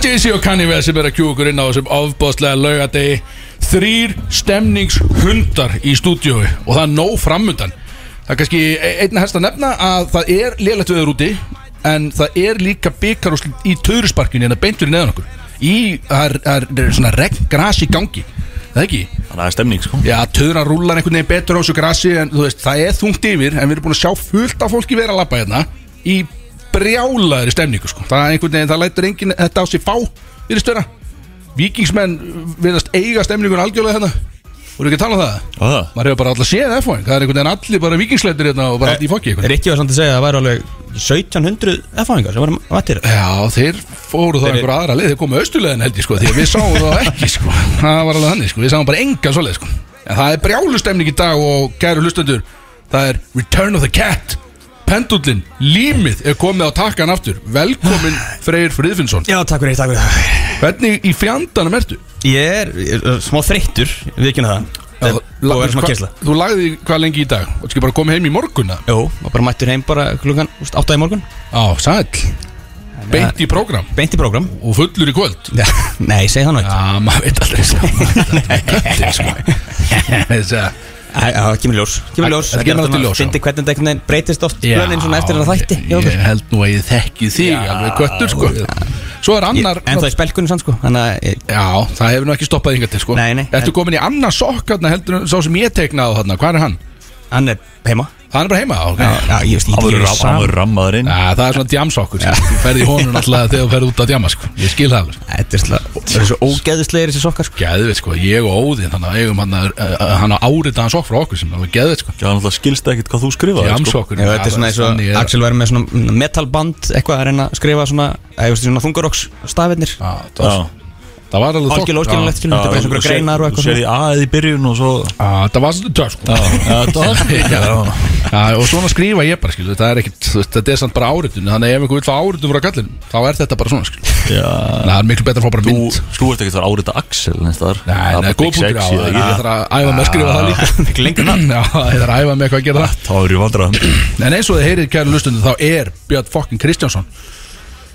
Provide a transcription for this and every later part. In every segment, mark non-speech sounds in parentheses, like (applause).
Jay-Z og Kanye West sem er að kjú okkur inn á þessum ofbóðslega laugadegi Þrýr stemningshundar í stúdíói og það er nóg framundan. Það er kannski einna helst að nefna að það er lélætt viður úti En það er líka byggarúsl í töðursparkinu en það beint fyrir neðan okkur. Í, það er, er, svona regn gras í gangi. Það er ekki? Það er stemning sko. Já, töðran rúlar einhvern veginn betur á þessu grassi En þú veist, það er þungt yfir En við erum búin að sjá fullt af fólki vera að labba hérna Í brjálaðri stemningu sko. Það er einhvern veginn, það lætur enginn þetta á sig fá Virðist vera Víkingsmenn viðast eiga stemningun algjörlega hérna. Voru ekki að tala um það? Það? Maður hefur bara alltaf séð F1 Það er einhvern veginn allir bara vikingsleitur hérna Og bara allir í fokki einhvern veginn. Rikki var samt að segja að það væri alveg 1700 F-fáingar sem varum mættir. Já, þeir fóru þá einhver aðra leið. Þeir komu austulegin held ég sko Því að við sáum það ekki sko. Það var alveg þannig sko. Við sáum bara engan svoleið sko. En það er brjálustemning í dag og kæru hlustendur Það er Return of the Cat Pendullin, límið er komið á takkan aftur. Velkomin Freyr Friðfinnsson. Já, takk fyrir, takk fyrir. Hvernig í fjandanum ertu? Ég er, ég er smá þreyttur, við kynna það. Það er búið að vera smá kessla Þú lagði hvað lengi í dag? Og ekki bara komið heim í morgun eða? Jó, og bara mættur heim bara klukkan 8 í morgun. Á, sæll. Beint í prógram? Beint í prógram. Og fullur í kvöld? Já, Nei, segi það nú ekki Já, maður veit aldrei sko. (laughs) Þess (laughs) að Já, kemur í ljós Kemur ljós Það kemur alltaf ljós. Fyndi hvernig þetta einhvern veginn breytist oft Já, Blönin svona eftir þetta þætti Ég held nú að ég þekki þig alveg köttur sko Svo er annar En það er spelkunni sann sko Já, það hefur nú ekki stoppað yngar til sko Nei, nei. Ertu komin í annar sokk hérna heldur en sá sem ég teiknaði á þarna Hvað er hann? hann er heima Það er bara heima á Hann verður er hann verður rammaður inn. Já, það er svona djamsokkur sko. Þú ferði í honum alltaf þegar þú ferði út að djama sko. Ég skil það alveg sko. Er Það er svo ógeðislegir þessi sokkar sko. Geðveit sko, ég og Óðinn Þannig að eigum hann að Hann á áritaðan sokk frá okkur sem er alveg geðveit sko. Já, hann alltaf skilst ekkit hvað þú skrifaði sko. Djamsokkur Já, þetta er svona eins og Axel væri með svona metalband eitthvað að reyna að skrifa svona eða Það var alveg algjörlega óskiljanlegt skilur þetta bara eins og einhverja greinar og Þú sér eitthvað í aðið í byrjun og svo það var töf sko. Já, og svona skrifa ég bara, skilu, það er veist, þetta er samt bara áritun, þannig ef einhver vil fá áritun frá kallin, þá er þetta bara svona, skilu. Já. Það er miklu betra að fá bara mynd. þú ert ekkert að árita Axel þar Nei, nei, góð punktur. Á það, ég þarf að æfa með að skrifa það líka. (laughs) Nafn. Já, ég þarf að æfa með hvað að gera það.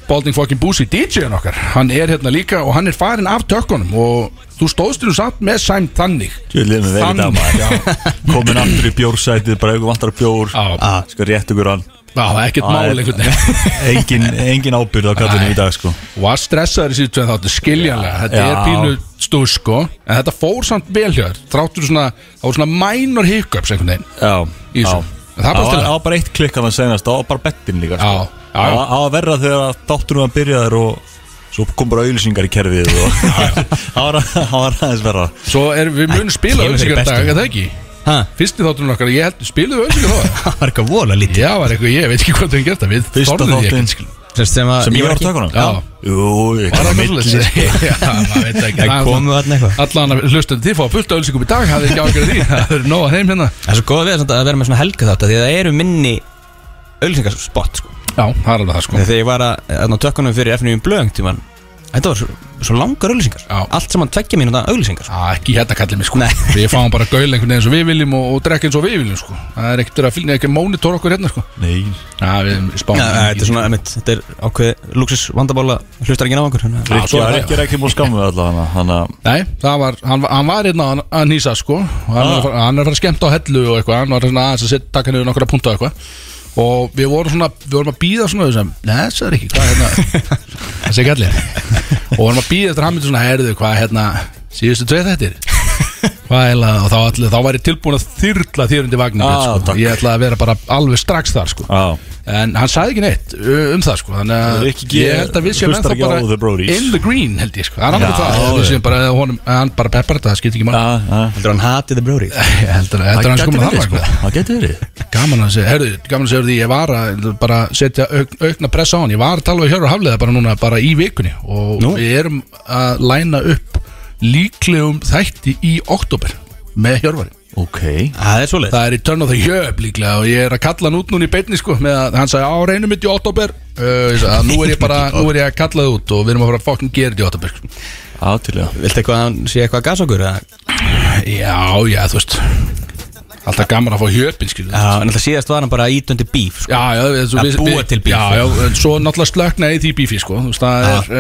Balding fokkin Búsi, DJ-in okkar, hann er hérna líka og hann er farin af tökkunum og þú stóðst þér nú samt með sæm þannig. (laughs) Komin aftur í bjórsætið Bara auðvitað vantar bjór Já. Skal rétt ykkur hann. Er ekkert Það mál er- einhvern veginn. Engin, engin ábyrð á kallinu í dag sko. Að stressaður í síðan þáttu skiljanlega. Þetta Já. er pínu stúr sko. En þetta fór samt vel hjá þér. Þráttur svona, voru svona minor hiccups einhvern veginn Já, Í þessu. Það er Það var, það. það bara eitt klikk að það senast Það var bara bettin líka sko. Já, já. Það var- það var verra þegar þáttunum að byrja þér og svo kom bara auðlýsingar í kerfið og (laughs) það var, það var aðeins verra svo er við munum spila auðvitað dag, er það ekki? Ha, fyrsti þáttunum okkar, ég held, spiluðu auðvitað það (laughs) það var eitthvað vola lítið já, var eitthvað, ég veit ekki hvað þau gert það við Fyrsta ekki. Sem, sem, að, ég var á ekki- tökunum? Já. Jú, ég var það (laughs) veit ekki. Það Það er komu þarna eitthvað. allan að hlusta þið fá fullt auðvitað í dag, hafið ekki ágjörð því. (laughs) Það er nóg að þeim hérna. Það er svo góð við samt að vera með svona helga þátt Því að það eru minni auðlýsingarspott sko. já, það er alveg það sko. Þegar ég var að, að tökkunum fyrir FNU blöðung tíman Þetta var svo, svo langar auðlýsingar Já. Allt saman tveggja mínúta auðlýsingar Já, ekki hérna kallið mig sko. Nei. (laughs) Við fáum bara gaul einhvern veginn eins og við viljum og, og drekka eins og við viljum sko. Það er ekkert að fylgja ekki mónitor okkur hérna sko. Nei, Já, við spáum Já, þetta er svona, einmitt, þetta er ákveð luxus vandabála hlustar ekki á okkur þannig að- Já, svo Rikki er var það- ekki ekki múl skammu allavega Þannig að Nei, það var, hann, hann var hérna að, að nýsa sko. Og hann, Ah. er, að fara- hann er að fara að skemmta á hellu og eitthvað. Hann var svona aðeins að setja taka niður nokkra punta og eitthvað Og við vorum svona, við vorum að býða svona þessum Nei, það er ekki, hvað hérna? (laughs) Það sé kallið. Og vorum að býða eftir myndi svona, herðu, hvað hérna Síðustu tveið þettir (laughs) Hvað er það, og þá, allir, þá var ég tilbúin að þyrla þér undir vagnin Ah, sko. Ég ætlaði að vera bara alveg strax þar sko. Já, En hann sagði ekki neitt uh, um það sko. Þannig að ég held að við séum ennþá bara. In the green held ég sko. Það er annað það. Við séum bara, honum, hann bara peppar þetta Það skipt ekki já Heldur hann hatið the Brody (laughs) Ég held að þetta er hans gæti komin að verið, það sko. Það geti verið. Gaman að segja, gaman að segja því Ég var að bara setja auk, aukna pressa á hann. Ég var að tala við Hjörður Hafleða bara núna Bara í vikunni. Og Nú? við erum að læna upp Líklegum þætti í oktober Með Hjörvari Ok Það er svoleið Það er í Turn of the Hjöp líklega og ég er að kalla hann út núna í beinni sko með að hann sagði á reynum mitt í oktober uh, nú er ég bara, (laughs) nú er ég að kalla það út og við erum að fara að fokkin gera þetta í oktober sko. Átilega Viltu eitthvað að hann sé eitthvað að gasa okkur? eða? Já, já, þú veist Alltaf gaman að fá hjöpin skilur Já, en alltaf síðast var hann bara ítöndi bíf sko. Já, já, við, Að við, búa við, til bíf. Já, já, en svo náttúrulega slöknaði því bífi sko. Þú veist, það er,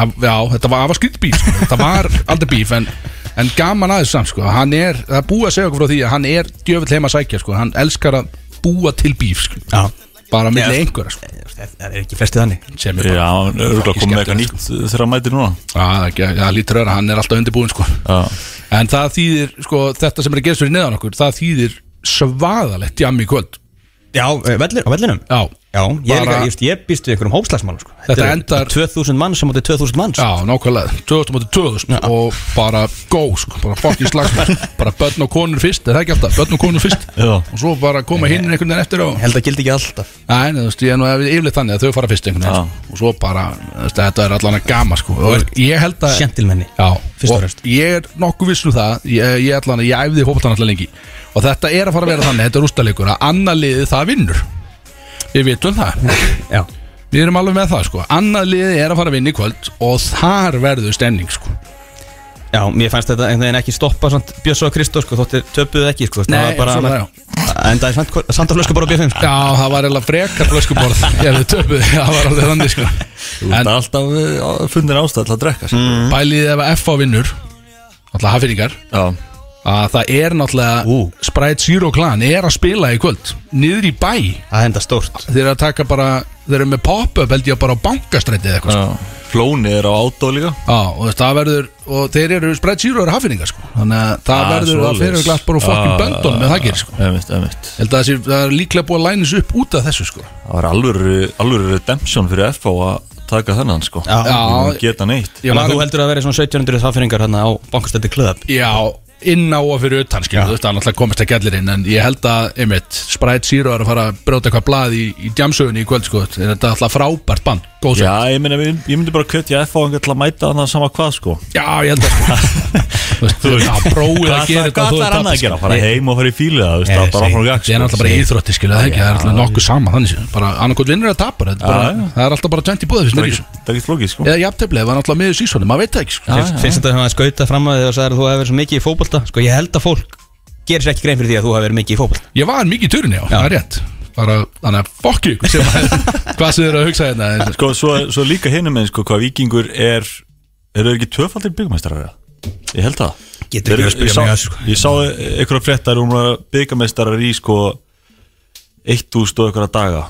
uh, já, þetta var, það var skrýtt bíf sko. Þetta var aldrei bíf en, en gaman aðeins samt sko. Hann er, það er búið að segja okkur frá því að hann er djöfull heima að sækja sko. Hann elskar að búa til bíf sko. Já, Bara milli Já. einhverja sko. það er ekki flestið þannig Sem er bara Já, hann er örgulega komið með eitthvað skemmtilegt, nýtt þegar hann mætir núna Já, það er ekki- það lítur öðra, hann er alltaf undirbúin sko. Já, En það þýðir, sko, þetta sem er að gerast fyrir neðan okkur Það þýðir svaðalegt jam í kvöld Já, eh, vellir, á vellinum Já, Já, ég, Bara- líka, ég, ég býst við einhverjum hópslagsmál sko. Þetta eru endar- 2000 manns sem átti 2000 manns. Já, nákvæmlega, 2000 motið 2000 og bara go, sko, bara fokkin slagsmál. (laughs) Bara börn og konur fyrst, er það ekki alltaf? Börn og konur fyrst. Já. og svo bara koma hinn einhvern veginn eftir og held að gildi ekki alltaf. Nei, þú veist, ég er nú yfirleitt þannig að þau fara fyrst einhvern veginn sko. og svo bara, þetta er allan að gama sko, og ég held að Sjentilmenni Já, Fyrst og fremst. ég er nokkuð viss um það. Ég, ég allan ég æfði fótboltan alltaf lengi. Og þetta er að fara að vera þannig, þetta er úrstalegur að annað liðið það vinnur við vitum það Já, Við erum alveg með það sko Annað liði er að fara að vinna í kvöld Og þar verður stemning sko já mér fannst þetta einhvern veginn ekki stoppa samt Björs og Kristó sko, þóttir töpuðu ekki sko, það var bara svona, já. Endaði samt, samt að flösku bara á B5 sko. já, það var eiginlega frekar flöskuborð (laughs) Ef við töpuð, það var alveg þannig sko þú ert alltaf uh, fundin ástæð til að drekka sko. Mm. bælið ef að FA vinnur Alltaf hafðingar Já, Að það er náttúrulega Ú. Sprite Zero Clan er að spila í kvöld Niður í bæ. Það er enda stórt. Þeir eru að taka bara Þeir eru með pop-up held ég bara á bankastræti eða eitthvað sko. já. Flóni er á átó líka. Já, og það verður Og þeir eru Sprite Zero eru hafðingar sko. Þannig að það Ah, verður að svoleiðis. fyrir glatt bara úr fokkin böndunum með það gerir sko. Emitt, emitt Ég held að það, sé, það er líklega búið að þessu upp út af þessu sko. Það var alvöru, alvöru redemption fyrir FH að taka þennan sko. Já. Já, Ég mun geta neitt. Ég Þannig var- að þú heldur að vera svona 1700 þáfyringar hérna á bankastætti klöðab Já, inn á og fyrir utan skilur, þú veist, það náttúrulega komist ekki allir inn en ég held að, einmitt, Sprite Zero er að fara að brjóta eitthvað blað í, í jamsögunni í kvöld, sko, þetta er alltaf frábært band góð svo, Já, ég, meina, ég ég myndi bara kvetja FH til að mæta þannig sama hvað sko. Já, ég held að sko, (laughs) þú veist, já, prófið að gera þetta Hvað og þú ætlar tapað, að gera? sko. Fara heim og fara í fílu það, Nei, það er náttúrulega bara íþrótti, skilur, það er er alltaf nokkuð sama þannig, bara annarkot vinnur að tapar þetta bara- Já, já. það alltaf bara 20 búið fyrst mér í þessu Það ekki flókið sko það að að að ég held að fólk gerir sér ekki grein fyrir því að þú hefur verið mikið í fótbolta. Ég var mikið í turinni, já, það er rétt. Bara, þannig að fokk ykkur sem að- (laughs) hvað sem þið eru að hugsa hérna Sko, svo, svo líka hinum með sko, hvað vikingur er eru þeir ekki tvöfaldir byggmeistarar eða? Ég held það. Getur ekki Þeir- að spyrja ég sá- mig að sko. Ég sá einhverja fréttar um að byggmeistarar í sko 1000 og einhverja daga.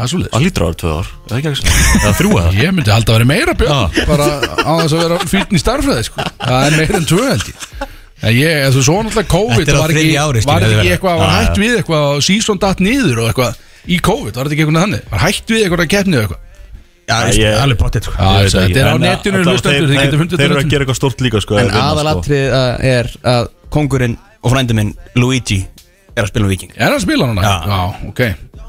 Það er Það lítur ára tvö ár, er það ekki ekki eða þrjú eða? Ég myndi halda að vera meira björn. Bara á þess að vera fýtn í starfræði sko. Það er meira en tvö held ég. En ég, þessu svo náttúrulega COVID Þetta er á var ekki, þriðja ári, skilur var þið ekki eitthvað, var Já, hætt já. við eitthvað sísón datt niður og eitthvað í COVID, var þetta ekki eitthvað þannig var hætt við eitthvað að keppni og eitthvað Já, Nei, ég, ég- alveg potið sko. Já, Ég veit þetta ekki. er á En, netinu allavega, hlustendur, þeir- þið getið þeir- fundið Þeir eru þetta að gera eitthvað stórt líka sko, En vinna, sko. aðalatrið uh, er að kongurinn og frændi minn Luigi er að spila um viking Er hann að spila núna? Já. Já, ok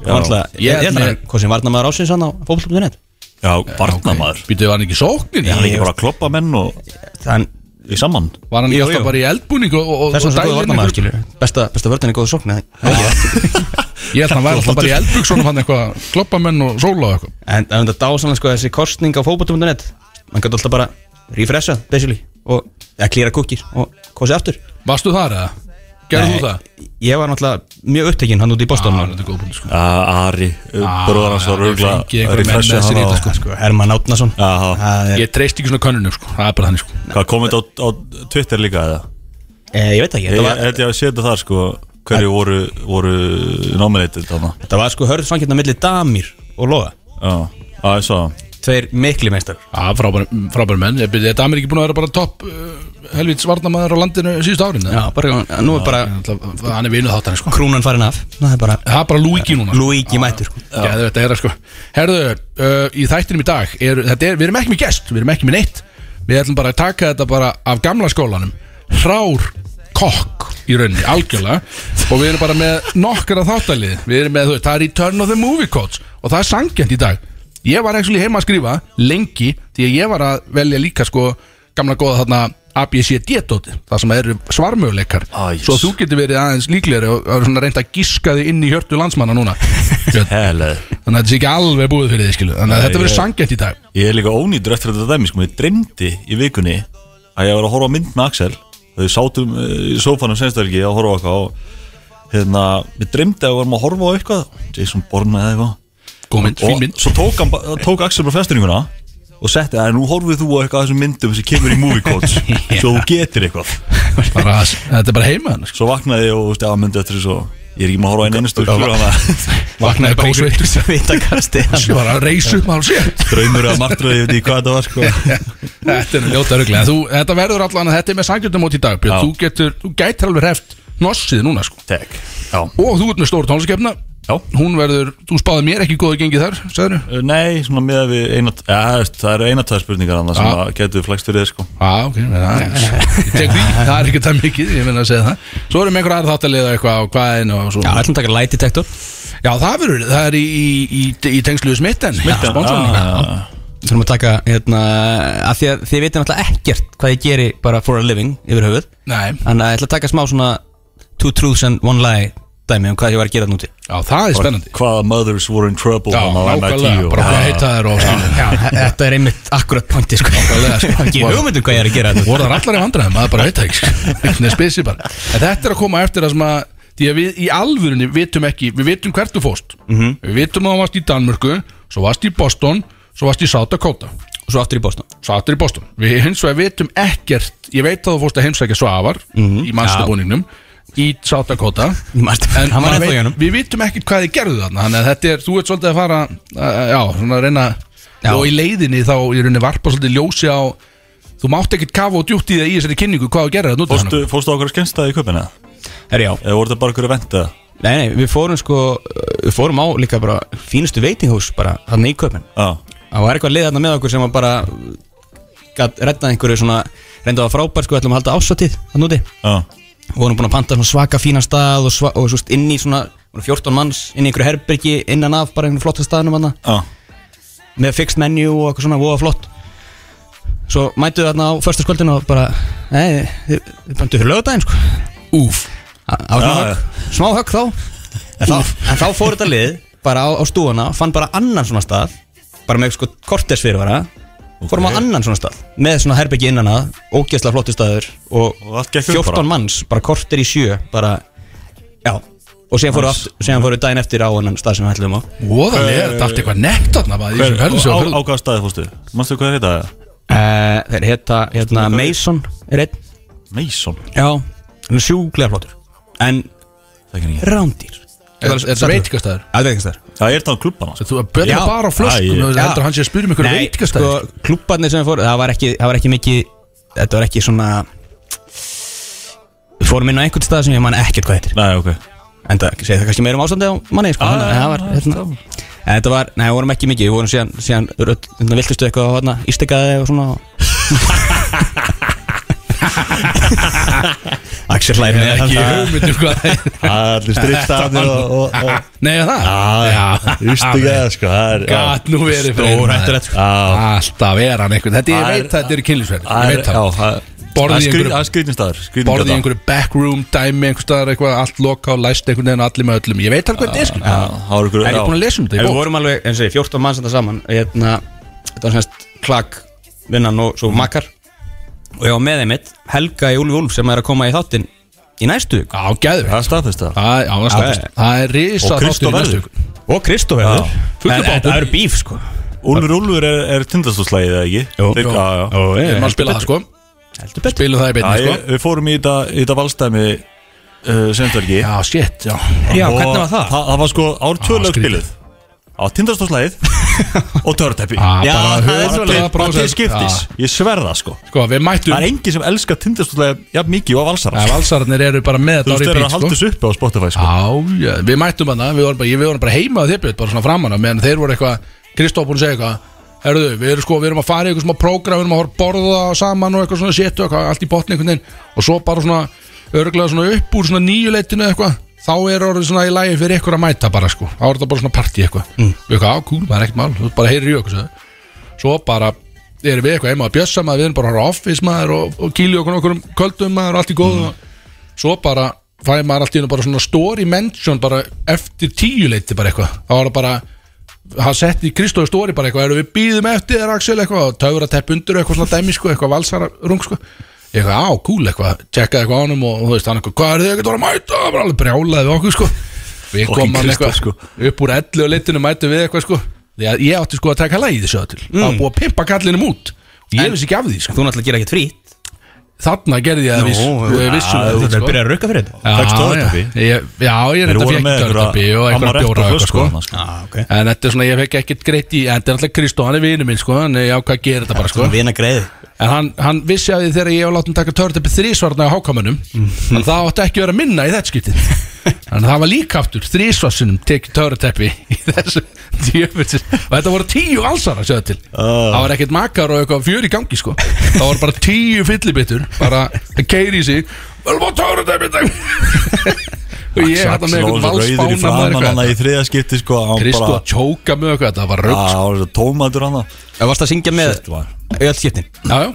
Og alltaf, Ég ég með- að hvað sem varna maður ásins hann á fótbolta.net Já, varnamaður Býtuði, var hann ekki í sóknin? Hann er ekki bara að kloppa menn og Þann, í saman? Var hann alltaf bara í eldbúning og, og, þess og vegna svo dælinn varna maður einhver- skilur Besta, besta vörðin er góð sókn eða- (laughs) Ég held að hann væri alltaf bara í eldbúksunum hann eitthvað kloppamenn og sóla og eitthvað. En en þetta dásanlega sko þessi kostning á fótbolta.net Man gæti alltaf bara refresha basically og eða klýra kúkir og kosið aftur. Varstu þar eða? Gerðu þú það? Ég var náttúrulega mjög upptekinn hann út í Boston Já, og þetta er góð búin sko Ari, bróðar hans já, var menn með sér í þetta, sko. sko, Herman Átnason Já, já. Það er- Ég treyst ekki svona könnunum sko, það er bara þannig sko Hvað komið á, á Twitter líka eða? Eh, Ég veit ekki, Ég þetta var, held ég að setja það sko Hverju voru, voru nominated þarna þetta var sko hörð svangirna milli Damir og Loga Já, já, ég sá það Tveir mikli meistar Já, frábæri, frábæri menn. Þetta er ekki búin að vera bara topp uh, helvits varnamaður á landinu síðustu árin Já, bara, nú er bara Hann er vinuð þáttan sko. Krúnan farin af. Það er bara bara Luigi núna. Luigi mættur sko. Já, þetta er það sko. Herðu, uh, í þættinum í dag er, þetta er, Við erum ekki með gest, við erum ekki með neitt. Við ætlum bara að taka þetta bara af gamla skólanum. Hrár kokk í rauninni, algjörlega. Og við erum bara með nokkara þáttalið. Við erum með, það er Return of the Movie Codes Og það er sangjant í dag Ég var actually heima að skrifa lengi Því að ég var að velja líka sko Gamla góða þarna ABCD-dóti Það sem eru svarmöguleikar. Æs. Svo þú getur verið aðeins líklegri Og, og svona reynda að giska þig inn í hjörtu landsmanna núna. (laughs) Björn. Helið Þannig að þetta sé ekki alveg búið fyrir því skilu Þannig að Nei, þetta verður ég- sangjant í dag. Ég er líka ónýtur eftir þetta dæmi sko. Mér dreymdi í vikunni að ég var að horfa á mynd með Axel. Þau sátum uh, í sófanum senstælgi að horfa á eitthvað og hérna, við dreymdi að við varum að horfa á eitthvað. Jason Bourne eða eitthvað Góð mynd, fín og mynd svo tók, hann, ba- tók Axel bara festurninguna og setti að nú horfið þú á eitthvað af þessum myndum sem kemur í movie codes (laughs) svo þú getur eitthvað bara, Þetta er bara heima hann sko. svo vaknaði ég og þú veist, að myndi eftir þessu ég er ekki maður að horfa einn einustu klur (laughs) Vaknaði kósveitur Vitakasti (laughs) Svo var að reysa upp maður sér draumur að martraði, ég veit ekki hvað þetta var sko. Þetta er ljóta ruglega þú, Þetta verður allan að þetta er með sangjörnum út í dag Björn. Já. Þú getur, þú gætir alveg hreft Nossið núna sko Tek. Já. Og þú ert með stóru tónliskeppna Já. Hún verður, þú spáði mér ekki góðu gengið þar Sæður Uh, Nei, svona með við eina, ja, það eru eina tæða spurningar annað sem að getur flækst fyrir þér sko. Já, ok, það er er ekki það mikið Ég meina að segja það. Svo erum einhver aðra þáttalið og eitthvað á hvaðin og svo Já, ætlum að taka light detector. Já, það verður, það er í, í, í, í tengsluðu smitten. Smitten, já, já, Við þurfum að taka, hérna, að því að þið veitum alltaf ekkert hvað ég geri bara for a living yfir höfuð. Nei, Þannig að ég ætla að taka smá svona two truths and one lie dæmi um hvað ég var að gera núti já, það er spennandi. Hvaða mothers were in trouble Já, nákvæmlega, bara hvað heita þær og Já, þetta er einmitt akkurat pointi sko. Nákvæmlega, sko. Ekki hugmyndu hvað ég er að gera þetta voru það allar í vandræðum, maður bara veit það ekki sko. Spesi bara. En þetta er að koma eftir það sem að því að við í alvörunni vitum ekki við vitum hvert þú fóst Mhm. við vitum að þú varst í Danmörku svo varst í Boston, svo varst í South Dakota. Og svo aftur í Boston. Svo aftur í Boston. Við hins vegar vitum ekkert ég veit að þú fórst að heimsækja Svavar í mannstabúningnum í South Dakota Hann í honum. við vitum ekkert hvað þið gerðu þarna þannig að þetta er, þú ert svolítið að fara uh, já, svona að reyna Já. og í leiðinni þá í rauninni varpa svolítið ljósi á þú mátt ekkert kafa og djútt í það í þessari kynningu hvað þú gerðu þarna út af Fórstu, fórstu á okkur skemmstæði í köpina? Herri já Eða voru þetta bara okkur að venda? Nei, nei, við fórum sko Við fórum á líka bara fínustu veitinghús bara þarna í köpinn Já, Það var eitthvað lið þarna með okkur sem var bara Gat reddað einhverju svona Reynda að frábær sko, ætlum að halda ásatíð Þannig úti já, vorum búin að panta svona svaka fína stað Og, sva, og svo inn í svona voru 14 manns inn í einhverju herbergi innan af bara einhverju flotta staðnum hana, já. Með fixed menu og eitthvað svona voða flott. Svo mættu við þarna á förstaskvöldinu og bara nei, þið, bæntu fyrir lögadaginn sko. Úf, Það það var smá högg, smá högg þá. En, þá en þá fór þetta lið bara á, á stúana fann bara annan svona stað bara með sko korters fyrir vara fórum á annan svona stað með svona herbyggi innan að ógeðslega flottu staður og, Og allt gekk upp 14 bara. manns, bara korter í sjö bara, já. Og síðan fórum við fórum við daginn eftir á annan stað sem við ætlum á. Þetta er allt eitthvað nekt í Hver, staði fórstu? Manstu hvað er þetta? uh, þeir heita hérna, Mason er einn. Mason? Já, hann er sjúklega flottur. En Það er ekki rándýr Er er þetta að veitingastæður? Það er það á klubbana Þú er betur Já. bara á flöskum Þú heldur hann sé að spyrja um ykkur Nei, veitingastæður. sko, klubbarnir sem við fórum, það var ekki, það var ekki mikið Þetta var ekki svona Við fórum inn á einhvern stað sem ég man ekkert hvað heitir. Nei, ok. En það segir það kannski meira um ástandi á manni sko, Ah, að það var, hérna, en Þetta var, nei, við vorum ekki mikið Við vorum síðan, síðan hérna, viltustu eitthvað á hérna, Ístekaði og svona (laughs) Axel Ég er ekki hugmyndur hvað er Allir strittstafnir og, Nei, er það? Ekki það sko. Gat nú verið Stór sko. Já, Alltaf er hann einhvern Þetta er- veit að þetta er kynlífsverð það Ég er veit það. já, það- Borðið í er einhverju- er backroom dæmi einhver staðar eitthvað Allt loka og læst einhvern veginn allir með öllum. Ég veit alveg hvað þetta er ykkur Er ég búin að lesa um þetta? Við vorum alveg, eins og ég, 14 mann þetta saman hérna, Þetta var semst klag vinnan og svo makkar Og ég var með þeim mitt Helga í Úlfi Úlf sem er að koma í þáttinn Í næstu viku Já, gæður Það er staðfest það Það já, það er staðfest. Það er risa Og þáttur í næstu verður. viku. Og. Fullur En bátur. það eru bíf sko Úlfur Úlfur er, er tindastóðslægið eða ekki? Jú. Þeir- Jú. Já, já Ó, Við erum að spila það sko Heldur betur Spilum það í Já, beinni sko ég, Við fórum í þetta, í þetta valstæmi uh, Sendverki Já, shit, já Já, hvernig var það? Það, það var sko ár tvölega skrítið. spilið Á tindastóðslægið (laughs) og törteppi Já, Já, bara það er. Bara til prósent. skiptis, Já. ég sverða sko. Sko, við mættum Það er enginn sem elskar tindastóðslægið jafn mikið og valsara Ja, valsararnir eru bara með Þú veist, þeir eru að sko. halda þessu uppi á Spotify sko. Já, já, við mættum hana Við vorum bara, við vorum bara heima á þippið Bara svona framan á Meðan þeir voru eitthvað Kristóf búin að segja eitthvað Herðu, við erum sko, við erum að fara í eitthvað smá prógram Við erum að horfa borða saman og eitthvað svona og eitthvað, Allt í botni Og svo bara svona, örglega svona upp úr svona nýjuleitinu eitthvað Þá er orðið svona í lagi fyrir ykkur að mæta bara sko. Þá er þetta bara svona partí eitthvað. Mm. Við eitthvað, á, cool, það er ekkert mál. Þú bara heyrir í okkur sagði. Svo bara erum við eitthvað heima að bjössa maður Við erum bara á office maður Og, og kýli okkur okkur um köldum maður og allt í góðu. Og Svo bara fæði maður allt í bara svona story mention bara eftir tíuleiti bara eitthvað. Þá var það bara hann setti í Kristófi story bara eitthvað erum við býðum eftir þér Axel eitthvað og ég eitthvað, á, cool eitthvað tjekkaði eitthvað á honum og þú veist, hann eitthvað, hvað er þið ekkert að mæta, það var alveg brjálaði við okkur sko. Við komum hann eitthvað sko. upp úr ellu og litinu mætu við eitthvað sko. Því að ég átti sko að taka lagið þessu til það var búið að pimpa kallinum út. Ég En- vissi ekki af því sko. Þú náttúrulega gera ekkert frýtt þarna gerði ég það viss og ég vissi Þú það verður sko. að byrja að rukka fyrir þetta. Já, Fékkst já, ég- ég reynda voru fekk törnuppi og bjóra eitthvað flösku sko. sko. Ok. En þetta er svona, ég fekk ekkert greitt í En þetta er alltaf Kristó, hann er vinur minn sko Hann er jákvæð að gera þetta bara sko. En hann, hann vissi að því þegar ég var látið taka törteppi þrísvarna á hákamunum Þannig það átti ekki að vera minna í þetta skiptið (laughs) Þannig það var líka aftur þrísvarsinum tekið törteppi í þessu djöfulsis Og þetta voru tíu alsara, sjáðu til. Það var ekkert makar og eitthvað fjör í gangi sko. Það voru bara tíu fyllibittur Bara að keiri í sig. Vel búið törteppi Og ég hætti með eitthvað. valsbána sko hann Kristó bara- að tjóka með eitthvað það var svo tómatur hann Það varst að syngja með. Öll skiptin. Já, já,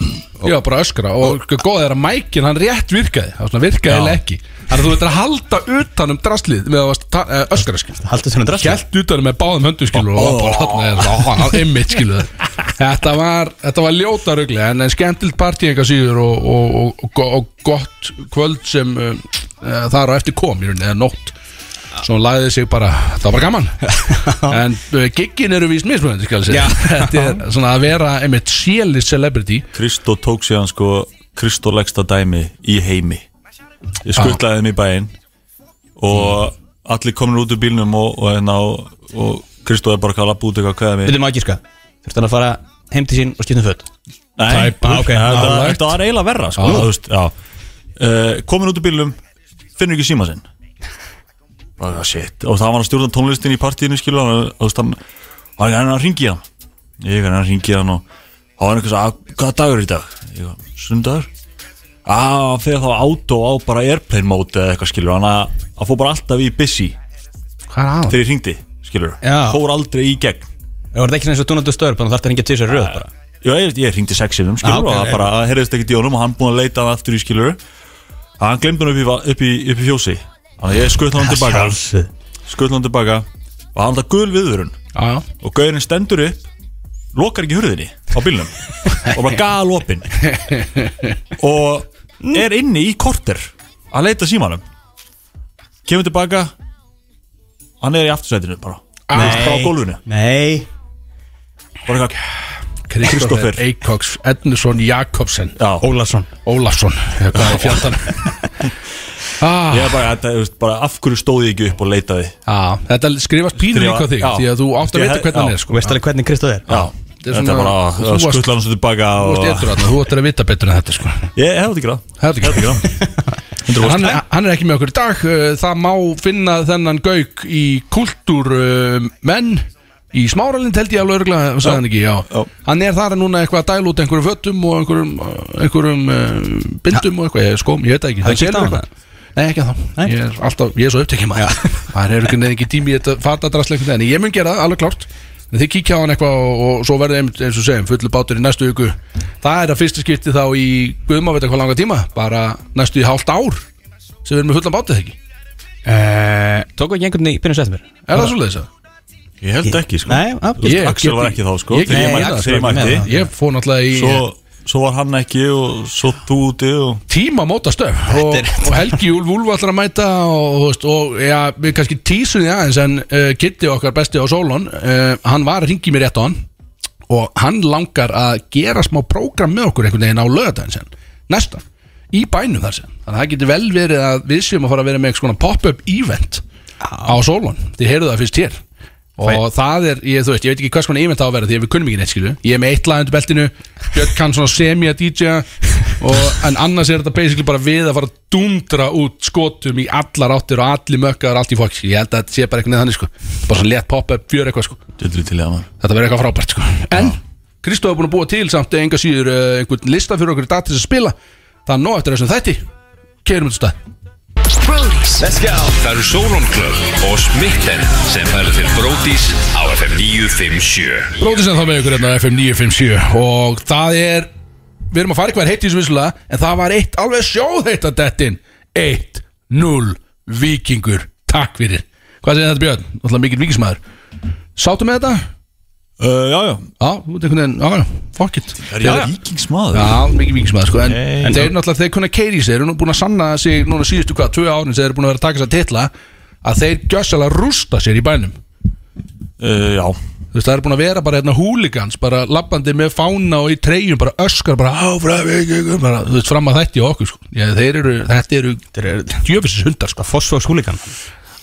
ég var bara að öskra og sko góð er að mækin hann rétt virkaði. Það var svona virkaði eða ekki. Þannig að þú veitir að halda utan um draslið með að ta- eh, öskra skil Haldið svona drast Hjælt utan um með báðum höndu skilur og var bara hann eða einmitt skilur þetta var, þetta var ljóta rugli en, en skemmtilt partí enga síður og, og, og, og, og gott kvöld sem uh, þar á eftir kom í rauninni, eða nótt Svo lagði sig bara, það var bara gaman. (laughs) En uh, giggin eru ég segja. (laughs) Þetta er svona að vera einmitt sjéli celebrity. Kristó tók síðan sko Kristó leggsta dæmi í heimi. Ég skuttlaði þeim í bæinn Og allir komin út úr bílnum Og, og, hérna, og, og Kristó er bara að kalla búti eitthvað kveða mig. Þetta er maður gíska Þurfti hann að fara heim til sín og skipta um föt? Nei, ah, þetta, var, eiginlega verra sko, þú veist. Uh, Komin út úr bílnum Finnur ekki síma sinn. Og það var hann að stjórna tónlistin í partíinu Skilu hann, þú veist, hann Hann er að ringi hann. Ég er að ringi hann og Það var eitthvað svo, hvað dagur er í dag? Ég var, sundagur Á, hann fer þá átó á bara airplane mode eða eitthvað skilur Hann að, að fór bara alltaf í busy. Hvað er að? Þegar ég ringdi, skilur. Já. Fór aldrei í gegn. Það var ekki eins og Donaldur Störp Þannig þarf það að ringja til sér röð bara. Já, ég, ég ringdi sexinum, skilur, Ah, ok, og það bara ekkert í honum og hann búinn að leita hann aftur í, skilur. Að hann glemdi hann upp í, upp í, upp í fjósi þannig að ég skuttla hann tilbaka. skuttla hann tilbaka. Og hann það gul viðvörun. Já, og gauðin stendur upp lokar ekki hurðinni á bílnum. (laughs) Og bara gal opinn og er inni í korter að leita símanum. Kemur tilbaka. Hann er í aftursætinu bara. Á gólfinu. Nei. Bara eitthvað Kristoffer. Eikoks Ednusson Jakobsen. Ólarsson Ólafsson Hvað er fjandan? (laughs) ah, ég er bara, þetta, þú veist, bara af hverju stóð ég ekki upp og leitaði? Ah, Þetta skrifast pínur Skrifa- líka á þig já. Því að þú átt að vita hvernig hann er sko. Veist alveg hvernig Kristóð er? Já, Þetta er bara þú varst- skuttla hann svo tilbaka Þú ættir að vita betur en þetta sko. Ég hef þetta ekki ráð. Það er hann, hann er ekki með okkur í dag. Uh, Það má finna þennan gauk í kultúr uh, menn Í smáralind held ég alveg örgulega hann ekki, já. Já. Hann er þar núna eitthvað að dæla út einhverjum fötum Og einhverjum, uh, einhverjum uh, bindum og eitthvað, ég skóm, ég veit það ekki. Hafið Það Nei, ekki þá Nei. Ég er alltaf, ég er svo upptekið maður. Það (laughs) er ekki, ekki tími í þetta fatadrasleik En ég mun gera það, alveg klárt. En þið kíkja á hann eitthvað og, og svo verður einmitt, eins og segjum fullu bátur í næstu viku. Það er að fyrsta skipti þá í Guðma veit hvað langa tíma. Bara næstu í hálft ár sem við erum með fullan bátið ekki? Uh, Tóku ekki einhvern í byrjun september? Er það svolítið þess Ég held ekki sko. Nei, að- Ég Axel var ekki þá sko. ég- Þegar ég ég. Ég fór náttúrulega í Svo, svo var hann ekki og svo þú úti og tíma móta stöf. Og, og Helgi Úlf Úlf ætlar að mæta og, og ja, við kannski tísum því aðeins en uh, Kitty okkar besti á Solon uh, hann var að ringi mér rétt á hann og hann langar að gera smá prógram með okkur einhvern veginn á lögadaginn sen næstan, í bænum þar sen þannig að það getur vel verið að við séum að fara að vera með eitthvað pop-up event á Solon, þið heyrðu það fyrst hér og það er, ég, þú veist, ég veit ekki hvað svona event á að vera því að við kunnum ekki neitt skilu ég er með eitt lag undir beltinu, Björn kann svona semi að DJ og, en annars er þetta basically bara við að fara að dundra út skotum í allar áttir og allir mökkaðar allt í fólk, ég held að þetta sé bara eitthvað þannig sko, bara svona let pop-up fjör eitthvað sko. Þetta verður eitthvað frábært sko. En Kristó er búin að búa til samt enga síður uh, einhvern lista fyrir okkur í dag til þess að spila er þetta stað Brody's Það eru Solon Club og Smitten sem fælu til Bródís á FM 957 Bróðis en þá með ykkur hérna á FM 957 og það er við erum að fara eitthvað heitt í þessu vissulega en það var eitt alveg sjóðheitt að dettin 1-0 vikingur takk fyrir. Hvað segir þetta Björn? Náttúrulega mikill vikingsmaður Sáttu með þetta? Uh, Já, já. Já, þú veit einhvern veginn, já, já, fuck it. Er ég vikingsmaður? Já, mikið vikingsmaður sko En, Nei, en þeir náttúrulega, þeir kunna keiri sig Þeir eru búin að sanna sig núna síðustu hvað, tvö árin sem þeir eru búin að vera að taka að titla Að þeir gjössalega rústa sér í bænum. Uh, já. Þú veist, það er búin að vera bara hérna húligans Bara labbandi með fána og í treyjum Bara öskar, bara áfram vikingur bara, Þú veist, fram að þetta í okkur sko. Já, þeir eru, þetta eru djöfisins hundar sko. Fossfóks húlikan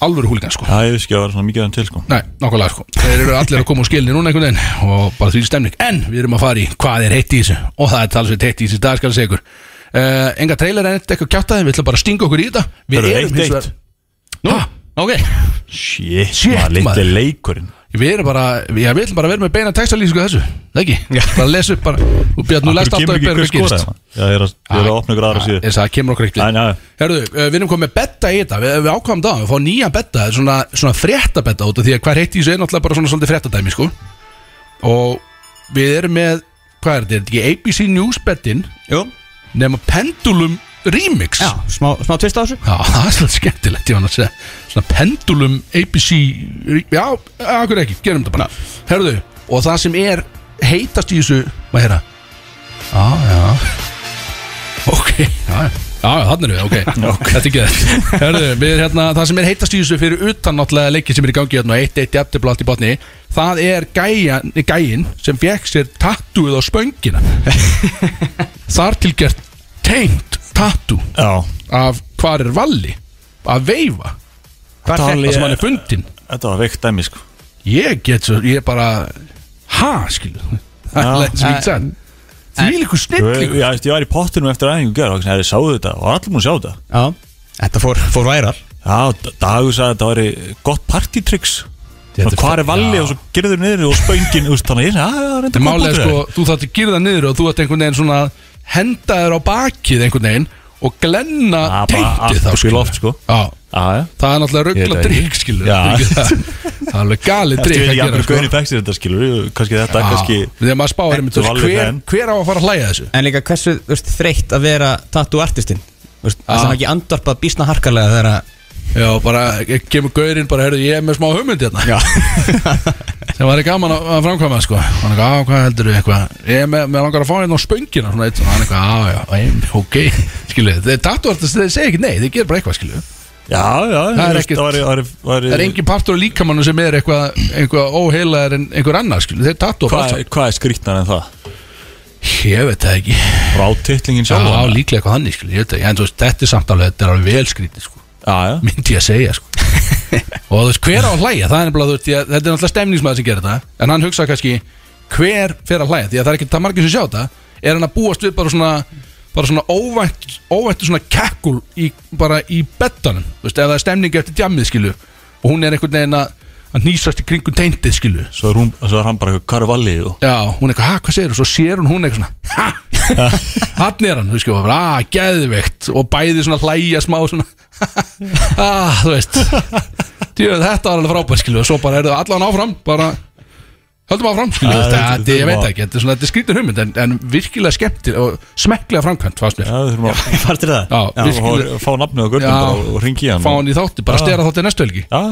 Alvöru húligans sko. Ég veist ekki að vera svona mikið aðeins til sko. Nei, nákvæmlega sko. Þeir eru allir að koma úr skilni núna einhvern veginn Og bara því stemning. En við erum að fara í hvað er heitt í þessu? Og það er talsveit heitt í þessu, það skal ég segja ykkur. Uh, Enga trailer en eitthvað kjátaði Við ætlum bara að stinga okkur í þetta. Við Eru erum eitt, hins vegar Nú, ok. Shit, Shit, maður, litli maður. leikurinn Við erum bara, já, við ætlum bara að vera með beina textalýsingu þessu Það ekki, bara lesa upp bara Og Björn, nú lest alltaf upp hver hvað gerist. Já, ég er að, ég er að opna ykkur aðra að það kemur okkur ekkert Já, já, Herðu, uh, við erum komið með betta í þetta. Við, við ákvæmum það, við fáum nýja betta svona, svona frétta betta út af Því að hver heitt í þessu er náttúrulega bara svona svolítið fréttadæmi sko. Og við erum með Hvað er þetta, er þetta ekki ABC News bettin? Jú. Nefna Pendulum Remix? Já, smá, smá tvist á þessu. Já, (laughs) það er svolítið skemmtilegt Ég var að segja. Svona Pendulum ABC Já, akkur ekki, gerum þetta bara. Herðu, og það sem er heitast í þessu Hvað er það? Já, já. Ok, já, já Já, þannig er við, (laughs) ok, þetta er ekki það Herðu, við hérna, það sem er heitast í þessu fyrir utan náttúrulega leikið sem er í gangi hérna og eitt eitt jafntefli allt í botni Það er gæjan, gæjin sem fekk sér tattúið á spöngina. (laughs) Þar til tattú já. af hvar er Valli? Að veifa? Hvað er það sem hann er fundin Þetta var veikt dæmi sko. Ég get svo, ég er bara ha, skilu það er ég sagði því líku Ég, snillingu ég, ég var í pottinum eftir aðeins og og ég sáðu þetta og allir múin að sjá þetta. Já. Þetta fór, fór væral. Já, Dagur sagði að þetta væri gott partytricks. Þetta er Hvað er valli? Já. og svo gerður niður og spöngin úst, Þannig að ég sagði, já, reynda Málið er sko, þú þátt að gera það niður og þú ætti einhvern veginn svona henda þér á bakið einhvern veginn og glenna Já, bara teintið allt þá upp í skilur. loft, sko. Já, Já, já það er náttúrulega Ég ruggla veit það drikk ekki. skilur Já. það (laughs) það er alveg galið Eftir drikk við að ekki gera að sko gauðin fækst þetta skilur Kannski þetta, kannski Þegar maður spáir einmitt, þú veist, Valli hver, fan. hver á að fara að hlæja þessu En líka hversu þú veist, þreytt að vera tattoo artistinn Þú veist, Það Já. sem ekki andvarpað bísna harkalega þegar að Já, bara kemur gaurinn bara, heyrðu, ég er með smá hugmynd hérna. Já. (laughs) Sem var gaman að, að framkvæma sko. Hann er eitthvað, "Á, hvað heldur þú eitthvað? Ég er með, með langar að fá hérna á spöngina svona eitt, og hann er eitthvað, á já, ein, ok. (laughs) Skilu, þeir tattuartist, þeir segja ekki nei þeir gera bara eitthvað, skilu, Já, já Það er ekkert- væri, væri, væri, það er engin partur á líkamannu sem er eitthvað, eitthvað óheilaðar en einhver annar, skilu, þeir tattu Hvað hvað er skrýtnar en það? ég veit það ekki, Ráttittlingin já, sjálf líklega eitthvað þannig, skilu, ég veit það ekki, en þú veist, þetta er samt alveg, þetta er alveg vel skrítið, sko. Já, já myndi ég að segja sko. (laughs) og þú veist hver á að hlæja? Það er ég, þetta er náttúrulega stemningsmaður sem gerir þetta en hann hugsa kannski hver fer að hlæja? Því að það er ekki það margir sem sjá þetta. Er hann að búast við bara svona bara svona óvænt, óvæntu svona kekkul í, bara í bettanum þú veist, ef það er stemning eftir djammið skilu og hún er einhvern veginn að, að nýsast í kringum teintið skilu Svo er, hún, svo er hann bara eitthvað, hvað vallið? Og, Já, hún er eitthvað, ha, hvað segir þú? Svo sér hún hún eitthvað svona, ha, (laughs) hann er hann, þú veist, og bara, ah, geðveikt. Og bæði svona hlæja smá svona, (laughs) ah, þú veist, Djú, þetta var alveg frábært, skilju, og svo bara er það allan áfram, bara, höldum áfram, skilju, Ja, þetta, þetta- ég veit ekki, þetta er svona, þetta er skrítin hugmynd, en, en virkilega skemmtir og smekklega framkvæmt, fannst mér, Já, við þurfum að Fartir það? já, Já, virkilega, fá, nafnið á gördum Já. bara og ringi hann. fá hann í þátti, bara Já. stera þátti næstu helgi, Já,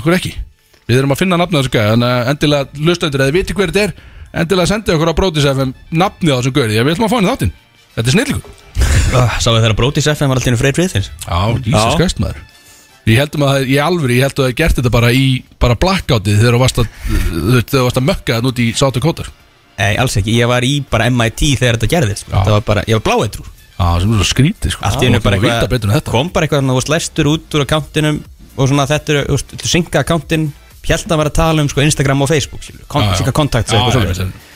akkur ekki, við erum að finna nafnið á þessu gæði, þannig að endilega lustendur, eða viti hver þetta er, endilega sendið okkur á Brótis FM nafnið á þessu gæði, ég vil maður fá hann í þáttin, þetta er snillíku. Sáðu þegar Brótis FM var alltaf freyr friðins Já, Jesus. Christ maður Ég heldum að, ég alveg, ég held að það gert þetta bara í bara blackoutið þegar þú varst að þú þegar þú varst að mökka þetta út í South Dakota Nei, alls ekki, ég var í bara MIT þegar þetta gerðist sko. Já. Það var bara, ég var bláeitrú Já, sem svo skrítið sko Allt í hennu bara Þú þetta kom bara eitthvað, þannig að þú varst læstur út úr akkántinum og svona þetta er, þú veist, þú synga akkántin Hjælt að vera að tala um sko Instagram og Facebook skilur, kon, Já, já. synga kontakt Já, eitthvað já, svoleiðis. já,